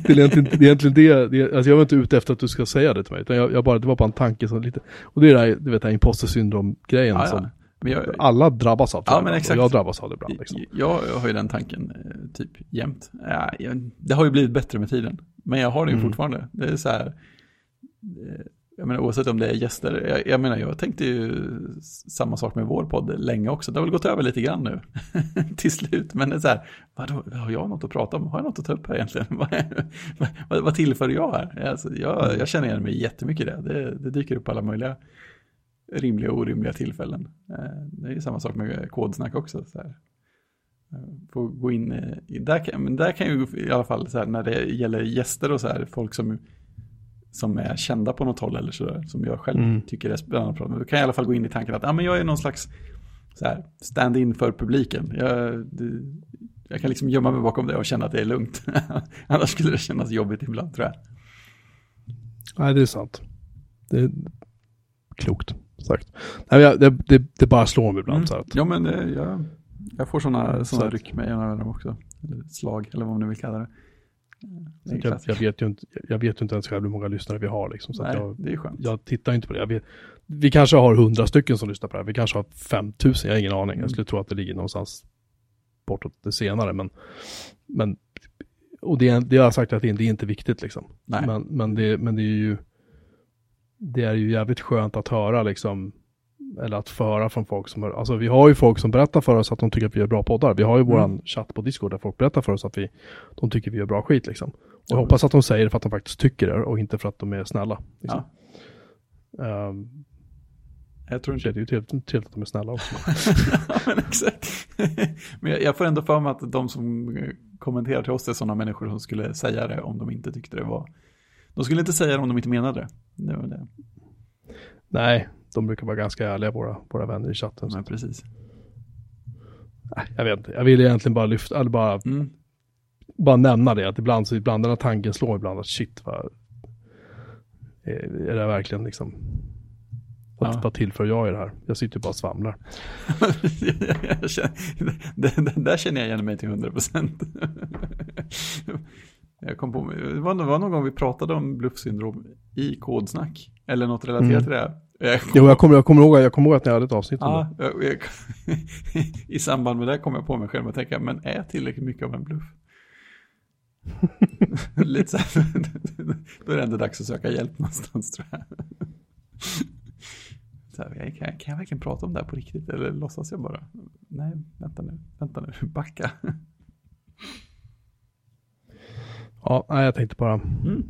Det är egentligen det. Är egentligen det, det är, alltså jag var inte ute efter att du ska säga det till mig. Utan jag, jag bara, det var bara en tanke som lite. Och det är det här, du vet, här imposter syndrom-grejen Ja, som jag, alla drabbas av. Ja, jag men exakt. Jag drabbas av det ibland. Liksom. jag har ju den tanken eh, typ jämt. Ja, jag, det har ju blivit bättre med tiden. Men jag har det ju Mm. fortfarande. Det är så här. Jag menar oavsett om det är gäster. Jag, jag menar jag tänkte ju samma sak med vår podd länge också. Det har väl gått över lite grann nu. Till slut. Men det är så här. Vadå, har jag något att prata om? Har jag något att ta upp här egentligen? vad, vad, tillför jag här? Alltså, jag, jag känner igen mig jättemycket i det. det. Det dyker upp alla möjliga rimliga och orimliga tillfällen. Eh, Det är ju samma sak med kodsnack också. Så här. Eh, Få gå in eh, i, där kan, men där kan ju i alla fall så här, när det gäller gäster och så här, folk som, som är kända på något håll eller så där, som jag själv Mm. tycker är spännande att prata med. Då kan jag i alla fall gå in i tanken att ah, men jag är någon slags så här, stand-in för publiken. Jag, det, jag kan liksom gömma mig bakom det och känna att det är lugnt. Annars skulle det kännas jobbigt ibland tror jag. Nej, det är sant. Det är klokt sagt. Nej, men jag, det, det, det bara slår mig ibland Mm. så att, Ja, men det, jag, jag får sådana Så ryck med ena öronen också. Eller slag, eller vad man nu vill kalla det. Jag, jag, vet ju inte, jag vet inte ens själv hur många lyssnare vi har liksom. Så Nej, jag, det är skönt. jag tittar inte på det. Vet, vi kanske har hundra stycken som lyssnar på det här. Vi kanske har 5000, jag har ingen aning. Mm. Jag skulle tro att det ligger någonstans bortåt det senare. Men, men och det, det har jag sagt att det det är inte viktigt liksom. Men, men, det, men det är ju det är ju jävligt skönt att höra liksom eller att föra från folk som, hör- alltså vi har ju folk som berättar för oss att de tycker att vi gör bra poddar. Vi har ju Mm. våran chatt på Discord där folk berättar för oss att vi, de tycker vi gör bra skit liksom. Och jag Ja. hoppas att de säger det för att de faktiskt tycker det och inte för att de är snälla. Liksom. Ja, Ehm, jag tror det inte är ju trevligt, trevligt att de är snälla också. ja, men exakt. men jag, jag får ändå för mig att de som kommenterar till oss är sådana människor som skulle säga det om de inte tyckte det var... De skulle inte säga det om de inte menade det. Det var det. Nej, de brukar vara ganska ärliga våra, våra vänner i chatten. Men precis. Nej, jag vet inte, jag vill egentligen bara lyfta, eller bara, Mm. bara nämna det. Att ibland, så ibland den här tanken slår ibland att shit vad, är, är det verkligen liksom, vad, Ja. vad tillför jag i det här? Jag sitter ju bara och svamlar. det, det, där känner jag igen mig till 100 procent. Jag kom på, det var någon gång vi pratade om bluffsyndrom i kodsnack. Eller något relaterat Mm. till det. Jag kom, Jo, jag kommer, jag kommer, ihåg, jag kommer ihåg att ni hade ett avsnitt om ja, det. jag, jag, I samband med det kom jag på mig själv och tänka, men är jag tillräckligt mycket av en bluff? Lite så här, då är det ändå dags att söka hjälp någonstans tror jag. Så här, kan, kan jag verkligen prata om det här på riktigt eller låtsas jag bara? Nej, vänta nu, vänta nu, backa. Ja, jag tänkte bara Mm.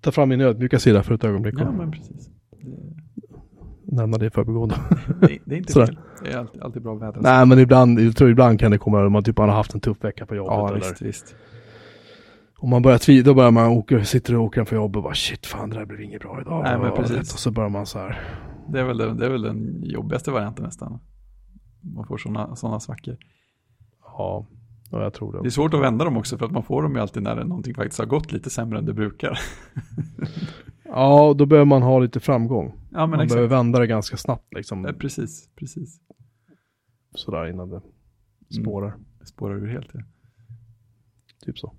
ta fram min ödmjuka sida för ett ögonblick Ja, men precis. Det, nämna det i förbigående. det, det är inte fel. Det är alltid, alltid bra väder. nej, men ibland, jag tror ibland kan det komma om man typ har haft en tuff vecka på jobbet. ja, eller, visst, visst. Om man börjar tvivla, då börjar man åka, sitter och åker för jobb och bara shit fan det där blev inget bra idag. Nej, men precis. Och så börjar man så här. Det är väl, den- det är väl den jobbigaste varianten nästan. Man får sådana såna svackor. Ja, ja jag tror det. Det är svårt att vända dem också för att man får dem ju alltid när någonting faktiskt har gått lite sämre än det brukar. Ja, då behöver man ha lite framgång. Ja, men man exakt. behöver vända det ganska snabbt liksom. Eh, Precis, precis. Sådär innan det spårar. Det spårar ur helt. Ja. Typ så.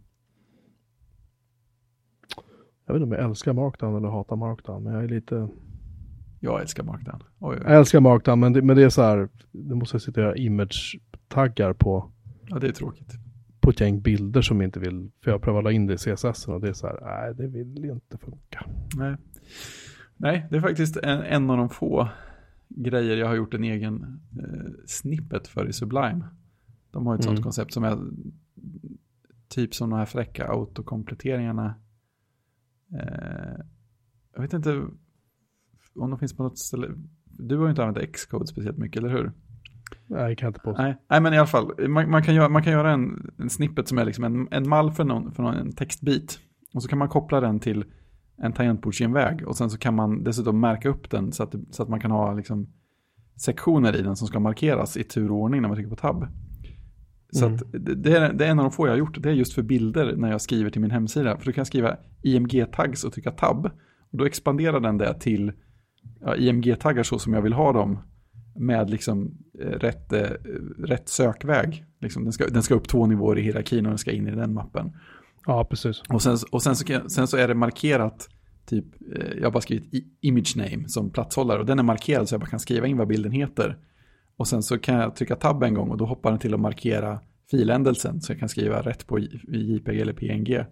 Jag vet inte om jag älskar Markdown eller hatar Markdown, men jag är lite... Jag älskar Markdown. Oj, oj. Jag älskar Markdown, men det, men det är så här, det måste jag göra image-taggar på, Ja, det är tråkigt. på ett gäng bilder som inte vill, för jag prövar la in det i CSS och det är så här, nej det vill inte funka. Nej. Nej, det är faktiskt en, en av de få grejer jag har gjort en egen eh, snippet för i Sublime. De har ett sånt Mm. koncept som är typ som de här fräcka autokompletteringarna. Eh, jag vet inte om de finns på något ställe. Du har ju inte använt Xcode speciellt mycket, eller hur? Nej, jag kan inte påstå. Nej, nej men i alla fall. Man, man, kan, göra, man kan göra en, en snippet som är liksom en, en mall för, någon, för någon, en textbit. Och så kan man koppla den till en tangentbordsgenväg. Och sen så kan man dessutom märka upp den så att, så att man kan ha liksom sektioner i den som ska markeras i turordning när man trycker på tab. Så Mm. det, det, är, det är en av de få jag har gjort. Det är just för bilder när jag skriver till min hemsida. För då kan jag skriva IMG-tags och trycka tab. Och då expanderar den det till ja, IMG-taggar så som jag vill ha dem med liksom eh, rätt, eh, rätt sökväg. Liksom, den, ska, den ska upp två nivåer i hierarkin och den ska in i den mappen. Ja, precis. Och sen, och sen, så, sen så är det markerat, typ, eh, jag har bara skrivit image name som platshållare och den är markerad så jag bara kan skriva in vad bilden heter. Och sen så kan jag trycka tab en gång och då hoppar den till att markera filändelsen så jag kan skriva rätt på JPG eller PNG.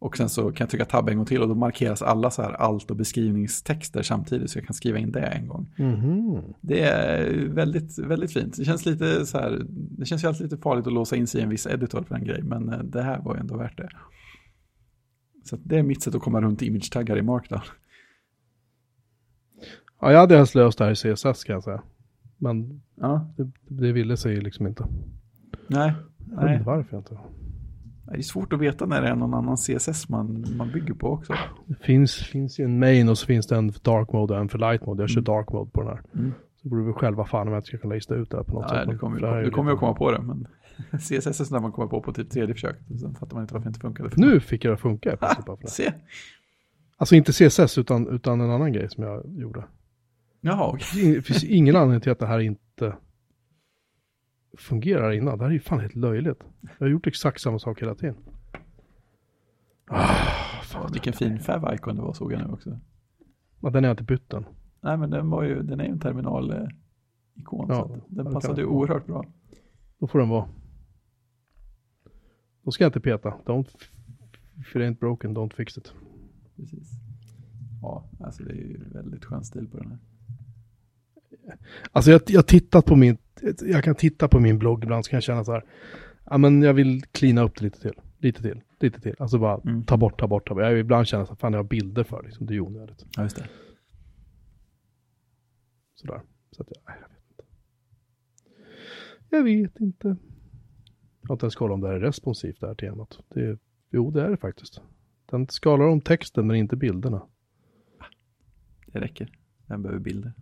Och sen så kan jag trycka tab en gång till och då markeras alla så här alt och beskrivningstexter samtidigt så jag kan skriva in det en gång. Mhm. Det är väldigt, väldigt fint. Det känns lite så här, det känns ju alltid lite farligt att låsa in sig i en viss editor för en grej, men eh, det här var ju ändå värt det. Så det är mitt sätt att komma runt image-taggar i Markdown. Ja, jag hade helst löst det här i CSS kan jag säga. Men Ja, det, det ville sig liksom inte. nej. Jag vet inte varför jag inte. Det är svårt att veta när det är någon annan CSS man, man bygger på också. Det finns, finns ju en main och så finns det en för dark mode och en för light mode. Jag kör Mm. dark mode på den här. Mm. Så borde vi själva fan om jag inte ska kunna lista ut det här på något Ja, sätt. du kommer, ju lite- att komma på det, men CSS är sånt där man kommer på på typ tredje försöket. Sen fattar man inte varför det inte funkade. Nu fick jag det att funka. bara för det. Se. Alltså inte CSS utan, utan en annan grej som jag gjorde. Jaha. Det finns ingen anledning till att det här inte fungerar innan. Det här är ju fan helt löjligt. Jag har gjort exakt samma sak hela tiden. Ah, fan. Vilken fin fav-icon det var såg jag nu också. Men den har jag inte bytt än. Nej, men den, var ju, den är ju en terminal-ikon. Ja, så att ja, den passade ju oerhört bra. Då får den vara. Då ska jag inte peta. Don't, if it ain't broken, don't fix it. Precis. Ja, alltså det är ju väldigt skön stil på den här. Alltså jag, jag tittat på min, jag kan titta på min blogg ibland så kan jag känna så här. Ja men jag vill cleana upp det lite till. Lite till, lite till. Alltså bara Mm. ta bort, ta bort, ta bort. Jag ibland känner så här, fan jag har bilder för liksom. Det är ju onödigt. Ja, just det. Sådär. Så att jag, jag vet inte. Jag vet inte. Jag har inte ens kollat om det här är responsivt det här temat. Det, jo det är det faktiskt. Den skalar om texten men inte bilderna. Det räcker. Den behöver bilder.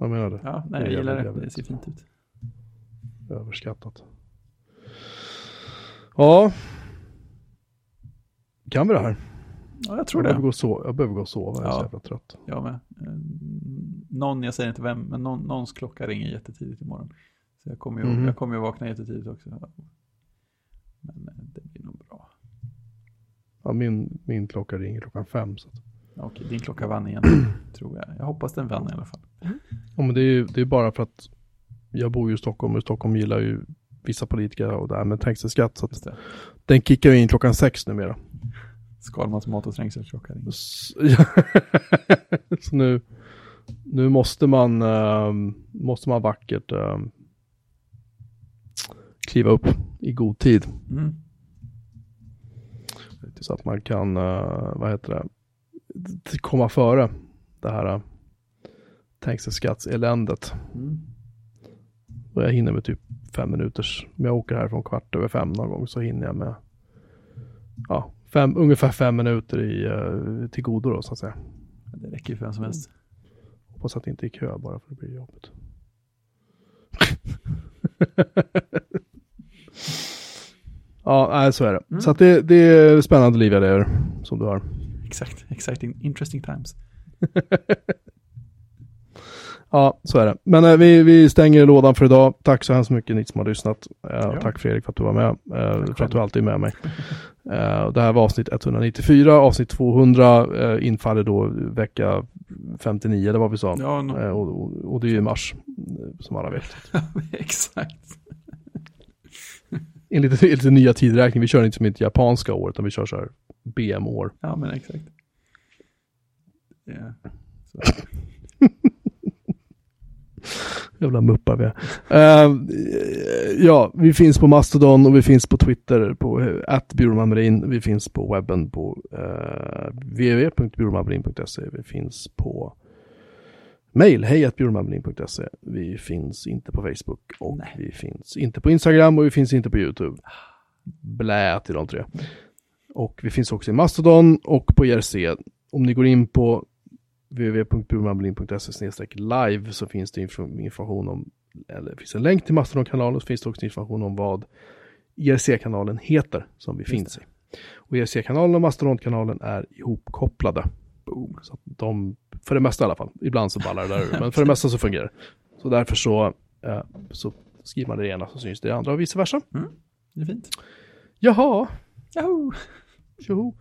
Vad menar du? Ja, Det nej, jag gillar det. jävligt Det ser fint ut. Överskattat. Ja. Kan vi det här? Ja, jag Jag tror behöver, det. gå och sova. jag behöver gå och sova. Jag är så jävla trött. Jag med. Eh, Någon, jag säger inte vem, men någon, någons klocka ringer jättetidigt imorgon. Så jag kommer ju, Mhm. jag kommer ju vakna jättetidigt också. Men eh, det blir nog bra. Ja, min, min klocka ringer klockan fem. Så att, Okej, din klocka vann igen, tror jag. Jag hoppas den vann i alla fall. ja, men det är ju det är bara för att jag bor ju i Stockholm och Stockholm gillar ju vissa politiker och det här med trängselskatt. Så att den kickar ju in klockan sex numera. Skalmans mat och trängselklocka så nu, nu måste man, ehm, måste man vackert ehm, kliva upp i god tid. Mm. Så att man kan, eh, vad heter det, komma före det här uh, trängselskattseländet. Mm. Och jag hinner med typ fem minuters, om jag åker härifrån kvart över fem någon gång så hinner jag med ja, fem, ungefär fem minuter i, uh, till godo då så att säga. Det räcker ju för vem som helst. Hoppas att det inte är kö bara för det blir jobbigt. ja, nej, så är det. Mm. Så att det, det är spännande liv jag lever, som du har. Exakt, exciting, interesting times. Ja, så är det. Men eh, vi, vi stänger lådan för idag. Tack så hemskt mycket ni som har lyssnat. Eh, Ja. Tack Fredrik för att du var med. Eh, för att du alltid är med mig. Det här var avsnitt 194. Avsnitt 200 eh, infaller då vecka 59 eller vad vi sa. Ja, no, och, och, och det är ju mars, som alla vet. exakt. Enligt, den nya tidräkning, vi kör inte som ett japanska år, utan vi kör så här BM-år. Ja, men exakt. Ja. Så. Jävla muppar vi är. Eh, ja, vi finns på Mastodon och vi finns på Twitter på uh, @byråmanmarin. Vi finns på webben på uh, www.byråmanmarin.se. Vi finns på mail, hejatbyråmanmarin.se. Vi finns inte på Facebook och Nej. vi finns inte på Instagram och vi finns inte på YouTube. Blä till de tre. Och vi finns också i Mastodon och på IRC. Om ni går in på www.burmanblin.se live så finns det info- information om, eller finns en länk till Mastodon-kanalen och så finns det också information om vad IRC-kanalen heter som vi Just finns i. Och IRC-kanalen och Mastodon-kanalen är ihopkopplade. Boom. Så de, för det mesta i alla fall, ibland så ballar det där ur, men för det mesta så fungerar det. Så därför så, eh, så skriver man det ena så syns det andra och vice versa. Det är fint. Jaha, Yahoo! tjoho.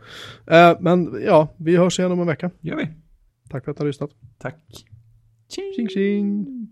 Eh, men ja, vi hörs igen om en vecka. gör vi. Tack för att ni har lyssnat. Tack. Tjing tjing!